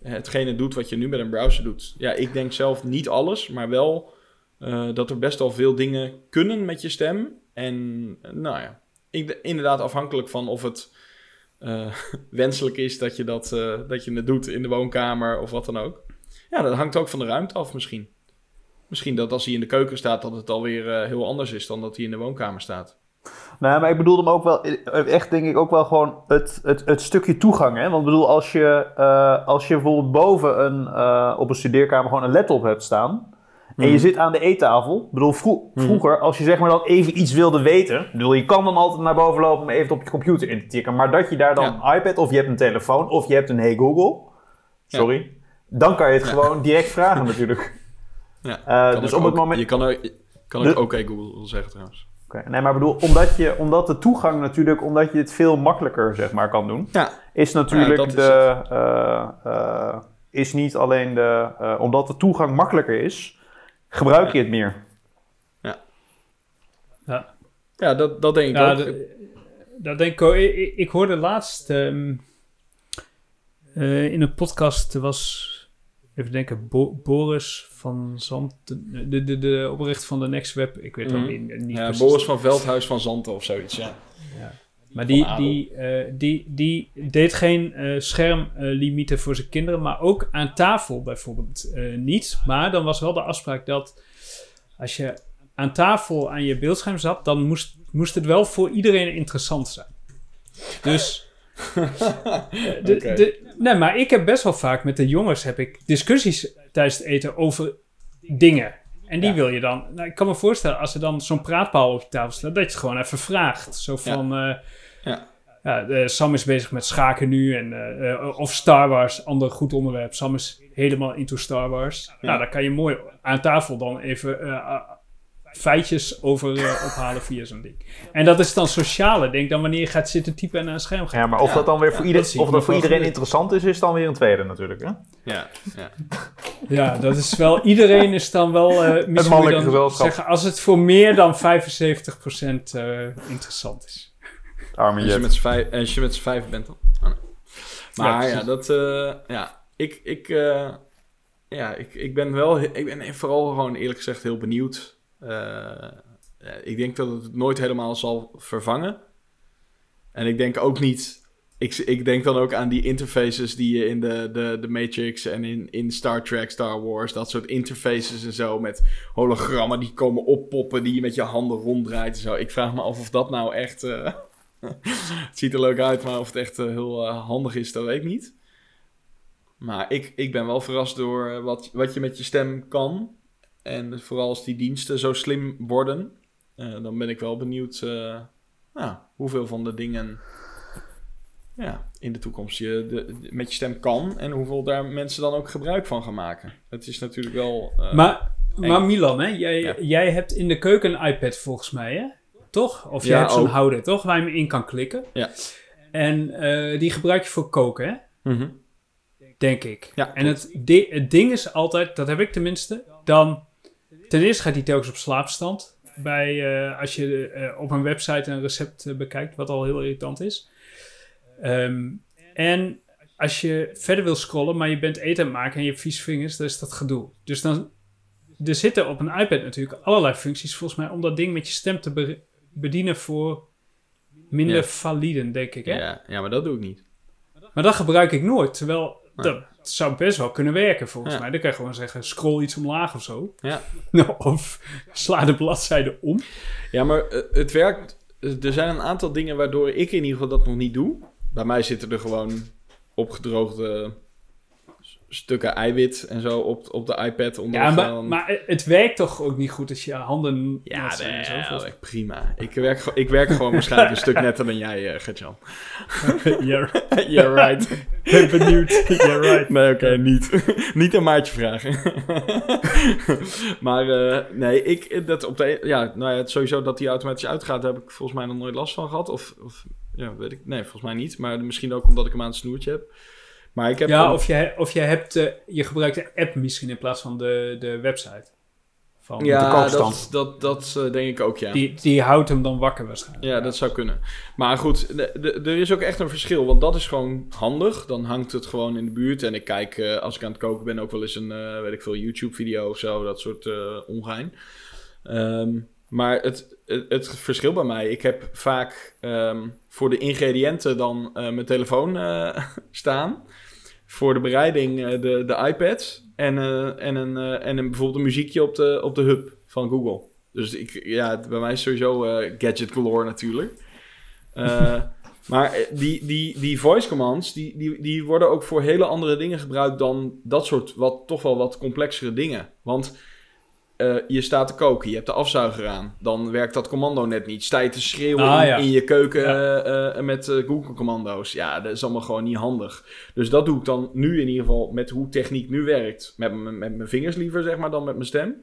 hetgene doet wat je nu met een browser doet. Ja, ik denk zelf niet alles, maar wel eh, dat er best wel veel dingen kunnen met je stem. En eh, nou ja, inderdaad afhankelijk van of het eh, wenselijk is dat je, dat, dat je het doet in de woonkamer of wat dan ook. Ja, dat hangt ook van de ruimte af misschien. Misschien dat als hij in de keuken staat, dat het alweer heel anders is dan dat hij in de woonkamer staat. Nou, maar ik bedoelde hem ook wel, echt denk ik ook wel gewoon het, het, het stukje toegang. Hè? Want ik bedoel, als je, als je bijvoorbeeld boven een, op een studeerkamer gewoon een laptop hebt staan. En je Mhm. zit aan de eettafel. Ik bedoel, vro- Mhm. vroeger, als je zeg maar dan even iets wilde weten. Ik bedoel, je kan dan altijd naar boven lopen om even op je computer in te tikken. Maar dat je daar dan een iPad of je hebt een telefoon of je hebt een Hey Google. Sorry. Dan kan je het Ja. gewoon direct vragen natuurlijk. Ja, kan dus ook op het ook- moment... Je kan, je kan ook De- oké Google zeggen trouwens. Oké, Nee, maar ik bedoel, omdat, je, omdat de toegang natuurlijk, omdat je het veel makkelijker zeg maar kan doen, Ja, is natuurlijk is de, eh, eh, is niet alleen de, omdat de toegang makkelijker is, gebruik je het meer. Ja, ja dat, dat denk ik ja ook. dat denk ik ook. Ik, ik- ik hoorde laatst ehm, eh, in een podcast was, even denken, Bo- Boris van Zand, de, de, de, de oprichter van de Next Web. Ik weet wel Mhm. niet, niet ja, precies. Boris van Veldhuis van Zanten of zoiets, ja. Maar die, die, eh, die, die deed geen eh, schermlimieten voor zijn kinderen, maar ook aan tafel bijvoorbeeld eh, niet. Maar dan was wel de afspraak dat als je aan tafel aan je beeldscherm zat, dan moest, moest het wel voor iedereen interessant zijn. Dus. de, Oké. de, nee, maar ik heb best wel vaak met de jongens heb ik discussies tijdens het eten over dingen. En die Ja. wil je dan. Nou, ik kan me voorstellen, als er dan zo'n praatpaal op je tafel staat, dat je het gewoon even vraagt. Zo van. Ja, eh, Sam is bezig met schaken nu. En, eh, eh, of Star Wars, ander goed onderwerp. Sam is helemaal into Star Wars. Nou, daar kan je mooi aan tafel dan even feitjes over ophalen via zo'n ding. En dat is dan sociale, denk dan wanneer je gaat zitten typen en naar een scherm gaat. Ja, maar of Ja, dat dan weer voor, ja, ieder, dat zie of dat voor iedereen interessant is, is dan weer een tweede natuurlijk. Hè? Ja, ja. Ja, dat is wel... Iedereen is dan wel... eh misschien dan gezelschap. zeggen, als het voor meer dan 75% eh, interessant is. Arme Als je met z'n vijf, als je met z'n vijf bent dan. Oh, nee. Maar Ja, ja, dat... eh, ja, ik... ik eh, ja, ik, ik ben wel... Ik ben vooral gewoon eerlijk gezegd heel benieuwd. Eh, ik denk dat het nooit helemaal zal vervangen. En ik denk ook niet... Ik, ik denk dan ook aan die interfaces die je in de, de, de Matrix en in, in Star Trek, Star Wars, dat soort interfaces en zo met hologrammen die komen oppoppen, die je met je handen ronddraait en zo. Ik vraag me af of dat nou echt. het ziet er leuk uit, maar of het echt eh, heel eh, handig is, dat weet ik niet. Maar ik, ik ben wel verrast door eh, wat, wat je met je stem kan. En vooral als die diensten zo slim worden, dan ben ik wel benieuwd nou, hoeveel van de dingen ja, in de toekomst je de, de- met je stem kan. En hoeveel daar mensen dan ook gebruik van gaan maken. Het is natuurlijk wel. Maar, eng. maar Milan, hè, jij, Ja. jij hebt in de keuken een iPad volgens mij, hè? Toch? Of jij Ja, hebt zo'n houder, toch? Waar je hem in kan klikken. Ja. En eh, die gebruik je voor koken, hè? mhm. Denk ik. Ja, en het, di- het ding is altijd, dat heb ik tenminste, dan... Ten eerste gaat hij telkens op slaapstand. Bij, eh, als je eh, op een website een recept bekijkt, wat al heel irritant is. Ehm, en als je verder wil scrollen, maar je bent eten aan het maken en je hebt vies vingers, dan is dat gedoe. Dus dan, er zitten op een iPad natuurlijk allerlei functies volgens mij om dat ding met je stem te bedienen voor minder Ja. valide, denk ik. Hè? ja, ja, maar dat doe ik niet. Maar dat gebruik ik nooit. Terwijl Nee. dat zou best wel kunnen werken volgens Ja. mij. Dan kan je gewoon zeggen, scroll iets omlaag of zo. Ja. of sla de bladzijde om. Ja, maar eh, het werkt. eh, Er zijn een aantal dingen waardoor ik in ieder geval dat nog niet doe. Bij mij zitten er gewoon opgedroogde stukken eiwit en zo op, op de iPad. Onder Ja, maar, het werkt toch ook niet goed als je handen Ja, en zo, nee, volgens werkt prima. Ik werk, ik werk gewoon waarschijnlijk een stuk netter dan jij, uh, Gertjan. yeah, right. ben benieuwd. Ja, right. Nee, oké, niet. niet een maatje vragen. maar eh, nee, ik, dat op de, ja, nou ja, sowieso dat die automatisch uitgaat, daar heb ik volgens mij nog nooit last van gehad. Of, of ja, weet ik, nee, volgens mij niet. Maar misschien ook omdat ik hem aan het snoertje heb. Maar ik heb Ja, of je, of je, hebt, eh, je gebruikt de app misschien in plaats van de, de website. Van, de ja, kookstand. dat, dat, dat eh, denk ik ook, ja. die, die houdt hem dan wakker waarschijnlijk. Ja, dat zou kunnen. Maar goed, de- de- er is ook echt een verschil. Want dat is gewoon handig. Dan hangt het gewoon in de buurt. En ik kijk, eh, als ik aan het koken ben, ook wel eens een, eh, weet ik veel, YouTube-video of zo. Dat soort eh ongein. Ehm, maar het, het, het verschil bij mij, ik heb vaak ehm, voor de ingrediënten dan eh, mijn telefoon eh, staan. Voor de bereiding eh, de, de iPad. En, eh, en, een, eh, en een, bijvoorbeeld een muziekje op de, op de hub van Google. Dus ik, ja, bij mij is sowieso gadget galore natuurlijk. Maar die, die, die voice commands, die, die, die worden ook voor hele andere dingen gebruikt dan dat soort, wat, toch wel wat complexere dingen. Want eh, je staat te koken, je hebt de afzuiger aan. Dan werkt dat commando net niet. Sta je te schreeuwen Ah, in, ja. in je keuken Ja. eh, eh, met Google-commando's. Ja, dat is allemaal gewoon niet handig. Dus dat doe ik dan nu in ieder geval met hoe techniek nu werkt. Met, met mijn vingers liever, zeg maar, dan met mijn stem.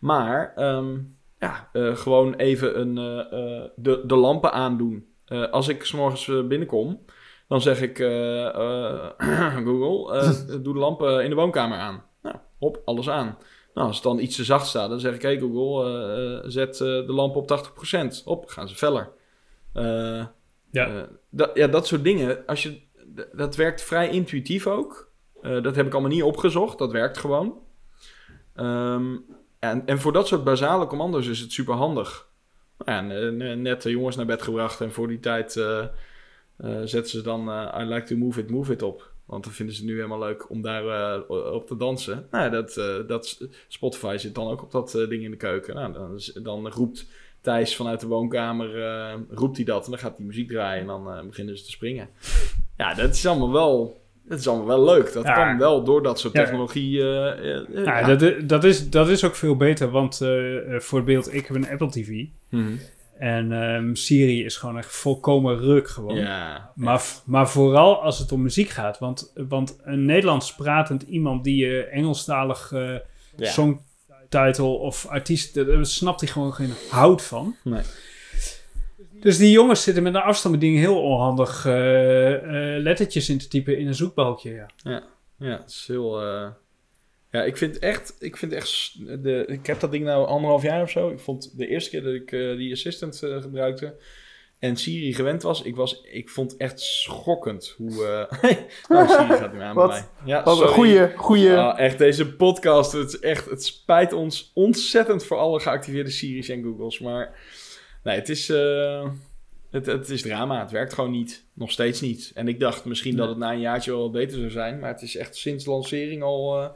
Maar ehm, ja, gewoon even een, de, de lampen aandoen. Als ik s'morgens binnenkom, dan zeg ik... Google, doe de lampen in de woonkamer aan. Nou, hop, alles aan. Nou, als het dan iets te zacht staat, dan zeg ik... Hey Google, eh, eh, zet eh, de lamp op 80%. Hop, gaan ze feller. Ja. dat, ja, dat soort dingen. Als je, dat werkt vrij intuïtief ook. Dat heb ik allemaal niet opgezocht. Dat werkt gewoon. Ehm, en, en voor dat soort basale commando's is het super handig. Ja, eh, net de jongens naar bed gebracht. En voor die tijd zetten ze dan I like to move it, move it op. Want dan vinden ze het nu helemaal leuk om daar eh, op te dansen. Nou, dat, eh, dat Spotify zit dan ook op dat eh, ding in de keuken. Nou, dan, dan roept Thijs vanuit de woonkamer, roept hij dat. En dan gaat die muziek draaien en dan beginnen ze te springen. Ja, dat is allemaal wel, dat is allemaal wel leuk. Dat Ja. kan wel door dat soort technologie. Ja, ja. dat, dat, is, dat is ook veel beter, want eh, eh, voor het beeld, ik heb een Apple TV. Mhm. En ehm, Siri is gewoon echt volkomen ruk gewoon. Ja. Maar, maar vooral als het om muziek gaat. Want, want een Nederlands pratend iemand die je Engelstalig eh Ja. songtitle of artiest, daar snapt hij gewoon geen hout van. Nee. Dus die jongens zitten met een afstandsbediening heel onhandig eh, lettertjes in te typen in een zoekbalkje. Ja. Ja, het is heel... Ja, ik vind echt... Ik, vind echt de, ik heb dat ding nou anderhalf jaar of zo. Ik vond de eerste keer dat ik eh, die assistant eh, gebruikte... En Siri gewend was, ik, was, ik vond echt schokkend hoe... nou, Siri gaat nu aan bij mij. Ja, Wat een sorry. goeie, goeie... Echt, deze podcast, het, is echt, het spijt ons ontzettend voor alle geactiveerde Siri's en Googles. Maar nee, het is, het, het is drama. Het werkt gewoon niet. Nog steeds niet. En ik dacht misschien dat het na een jaartje wel beter zou zijn. Maar het is echt sinds lancering al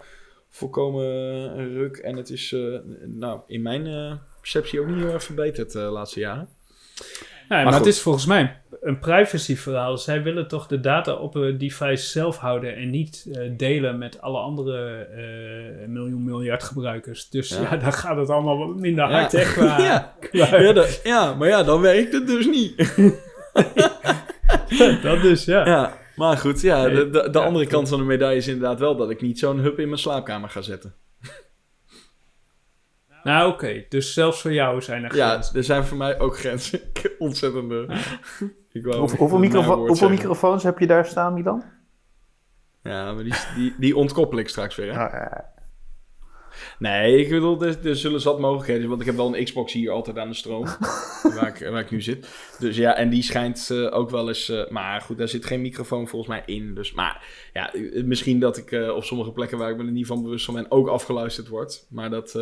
eh, volkomen een ruk. En het is eh, nou, in mijn eh, perceptie ook niet heel erg verbeterd eh, de laatste jaren. Maar, het is volgens mij een privacy verhaal. Zij willen toch de data op een device zelf houden en niet eh, delen met alle andere eh, miljoen miljard gebruikers. Dus Ja. ja, dan gaat het allemaal wat minder Ja. hard, hè, qua, Ja. Ja, dat- ja, maar ja, dan werkt het dus niet. dat dus, ja. Ja, maar goed, ja, de, de, de Ja, andere goed. kant van de medaille is inderdaad wel dat ik niet zo'n hub in mijn slaapkamer ga zetten. Nou, oké. Dus zelfs voor jou zijn er Ja, grenzen. er zijn voor mij ook grenzen. Ontzettende. Ik wou Hoeveel, microfo- microfoons heb je daar staan, Milan? Ja, maar die, die, die ontkoppel ik straks weer. Hè? Ah, ja. Nee, ik bedoel, er, er zullen zat mogelijkheden. Want ik heb wel een Xbox hier altijd aan de stroom. waar, ik, waar ik nu zit. Dus ja, en die schijnt eh, ook wel eens. eh, maar goed, daar zit geen microfoon volgens mij in. Dus, maar ja, eh, misschien dat ik op sommige plekken waar ik me er niet van bewust van ben. ook afgeluisterd word. Maar dat.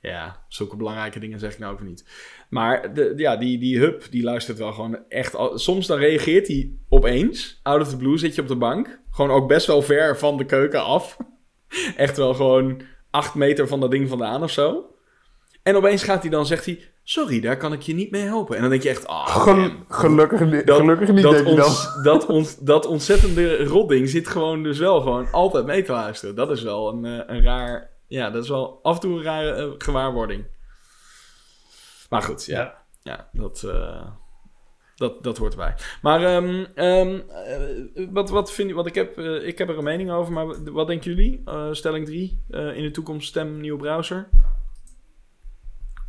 ja, zulke belangrijke dingen zeg ik nou ook niet. Maar de, ja, die, die hub, die luistert wel gewoon echt... al- Soms dan reageert hij opeens. Out of the blue zit je op de bank. Gewoon ook best wel ver van de keuken af. Echt wel gewoon acht meter van dat ding vandaan of zo. En opeens gaat hij dan, zegt hij... Sorry, daar kan ik je niet mee helpen. En dan denk je echt... Ah, Gel- gelukkig, ni- Dat- gelukkig niet, dat, denk je dan. ons, dat, ons, dat ontzettende rotding zit gewoon dus wel gewoon altijd mee te luisteren. Dat is wel een, eh, een raar... Ja, dat is wel af en toe een rare eh, gewaarwording. Maar goed, ja. Ja. Ja, dat, eh, dat, dat hoort erbij. Maar ehm, ehm, eh, wat, wat vind je... Wat ik, heb, eh, ik heb er een mening over, maar wat denken jullie? Eh, stelling 3. in de toekomst stem nieuwe browser.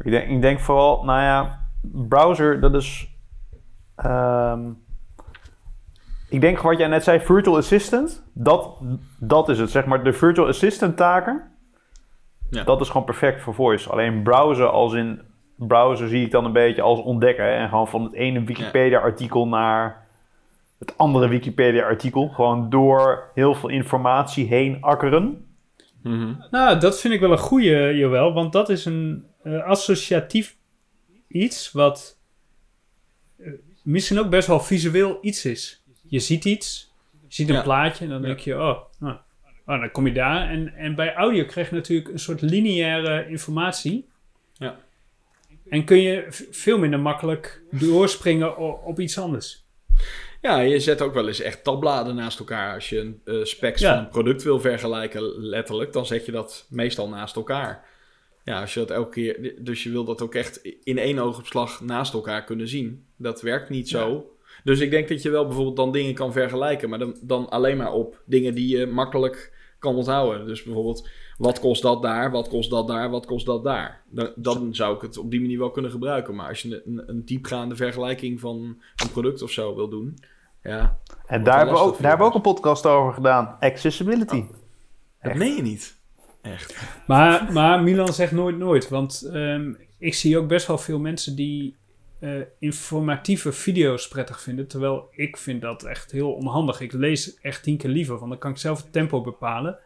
Ik denk, ik denk vooral, nou ja, browser, dat is. ehm, ik denk wat jij net zei, virtual assistant, dat, dat is het. Zeg maar, de virtual assistant taken, Ja. dat is gewoon perfect voor voice. Alleen browser als in, browser zie ik dan een beetje als ontdekken. En gewoon van het ene Wikipedia-artikel naar het andere Wikipedia-artikel. Gewoon door heel veel informatie heen akkeren. Nou, dat vind ik wel een goeie, Joël. Want dat is een eh, associatief iets wat eh, misschien ook best wel visueel iets is. Je ziet iets, je ziet een Ja. plaatje en dan Ja. denk je, oh, nou, oh, dan kom je daar. En, en bij audio krijg je natuurlijk een soort lineaire informatie. En kun je veel minder makkelijk doorspringen op iets anders. Ja, je zet ook wel eens echt tabbladen naast elkaar. Als je een eh, specs Ja. van een product wil vergelijken, letterlijk, dan zet je dat meestal naast elkaar. Ja, als je dat elke keer. Dus je wil dat ook echt in één oogopslag naast elkaar kunnen zien. Dat werkt niet zo. Dus ik denk dat je wel bijvoorbeeld dan dingen kan vergelijken, maar dan, dan alleen maar op dingen die je makkelijk kan onthouden. Dus bijvoorbeeld, wat kost dat daar, wat kost dat daar, wat kost dat daar? Dan, dan zou ik het op die manier wel kunnen gebruiken. Maar als je een, een diepgaande vergelijking van een product of zo wil doen, ja, En daar hebben, we ook, daar hebben we ook een podcast over gedaan. Accessibility. dat Echt. meen je niet. Echt. Maar, maar Milan zegt nooit nooit. Want ehm, ik zie ook best wel veel mensen die eh, informatieve video's prettig vinden. Terwijl ik vind dat echt heel onhandig. Ik lees echt tien keer liever. Want dan kan ik zelf het tempo bepalen.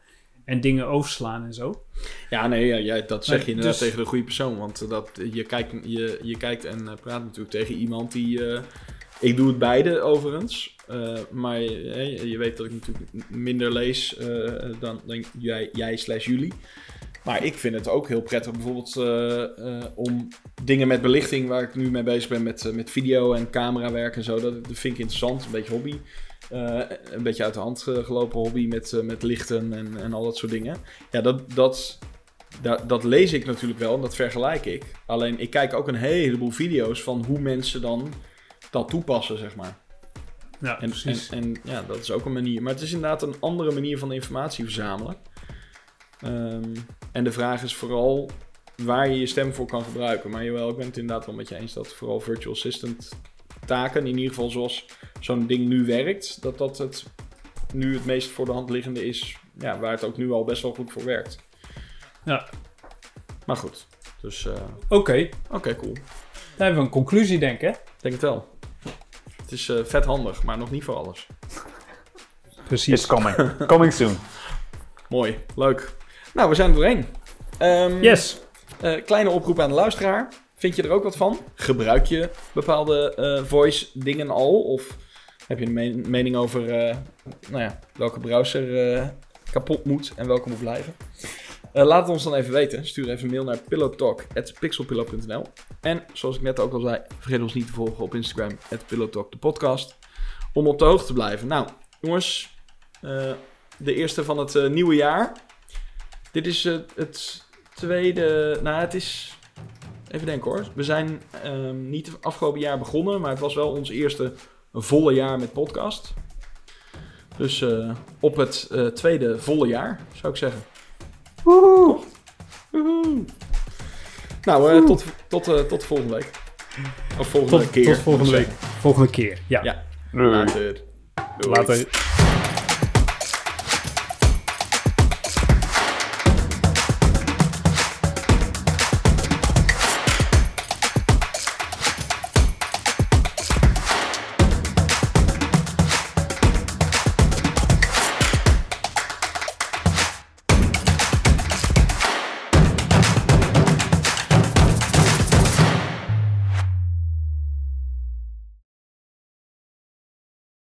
En dingen overslaan en zo. Ja, nee, ja, ja, dat zeg Maar je inderdaad dus- tegen de goede persoon. Want dat, je, kijkt, je, je kijkt en eh, praat natuurlijk tegen iemand die... eh, ik doe het beide overigens. maar je, je weet dat ik natuurlijk minder lees dan, dan jij, jij slash jullie. Maar ik vind het ook heel prettig bijvoorbeeld eh, eh, om dingen met belichting... waar ik nu mee bezig ben met, eh, met video en camerawerk en zo. Dat, dat vind ik interessant, een beetje hobby. Een beetje uit de hand gelopen hobby met, met lichten en, en al dat soort dingen. Ja, dat, dat da- dat lees ik natuurlijk wel en dat vergelijk ik. Alleen ik kijk ook een heleboel video's van hoe mensen dan dat toepassen, zeg maar. Ja, En, en, precies. en ja, dat is ook een manier. Maar het is inderdaad een andere manier van informatie verzamelen. Ehm, en de vraag is vooral waar je je stem voor kan gebruiken. Maar jawel, ik ben het inderdaad wel met je eens dat vooral virtual assistant taken, in ieder geval zoals zo'n ding nu werkt, dat dat het nu het meest voor de hand liggende is, ja, waar het ook nu al best wel goed voor werkt. Ja. Maar goed, dus eh, Oké, oké, cool. dan hebben we een conclusie, denk ik, hè? Ik denk het wel. Het is eh, vet handig, maar nog niet voor alles. Precies. It's coming. coming soon. Mooi, leuk. Nou, we zijn er doorheen. Ehm, Yes. eh, kleine oproep aan de luisteraar. Vind je er ook wat van? Gebruik je bepaalde eh, voice dingen al? Of heb je een men- mening over eh, nou ja, welke browser kapot moet en welke moet blijven? Laat het ons dan even weten. Stuur even een mail naar pillowtalk.pixelpillow.nl En zoals ik net ook al zei, vergeet ons niet te volgen op Instagram, pillowtalk de podcast. Om op de hoogte te blijven. Nou, jongens, de eerste van het nieuwe jaar. Dit is eh, het tweede. Nou, het is. Even denken hoor. We zijn ehm, niet het afgelopen jaar begonnen, maar het was wel ons eerste volle jaar met podcast. Dus eh, op het eh, tweede volle jaar, zou ik zeggen. Woehoe. Woehoe. Nou, eh, tot, tot, eh, tot volgende week. Of volgende Tot, keer. tot volgende week. Volgende keer, ja. Ja. Later. Doei. Later.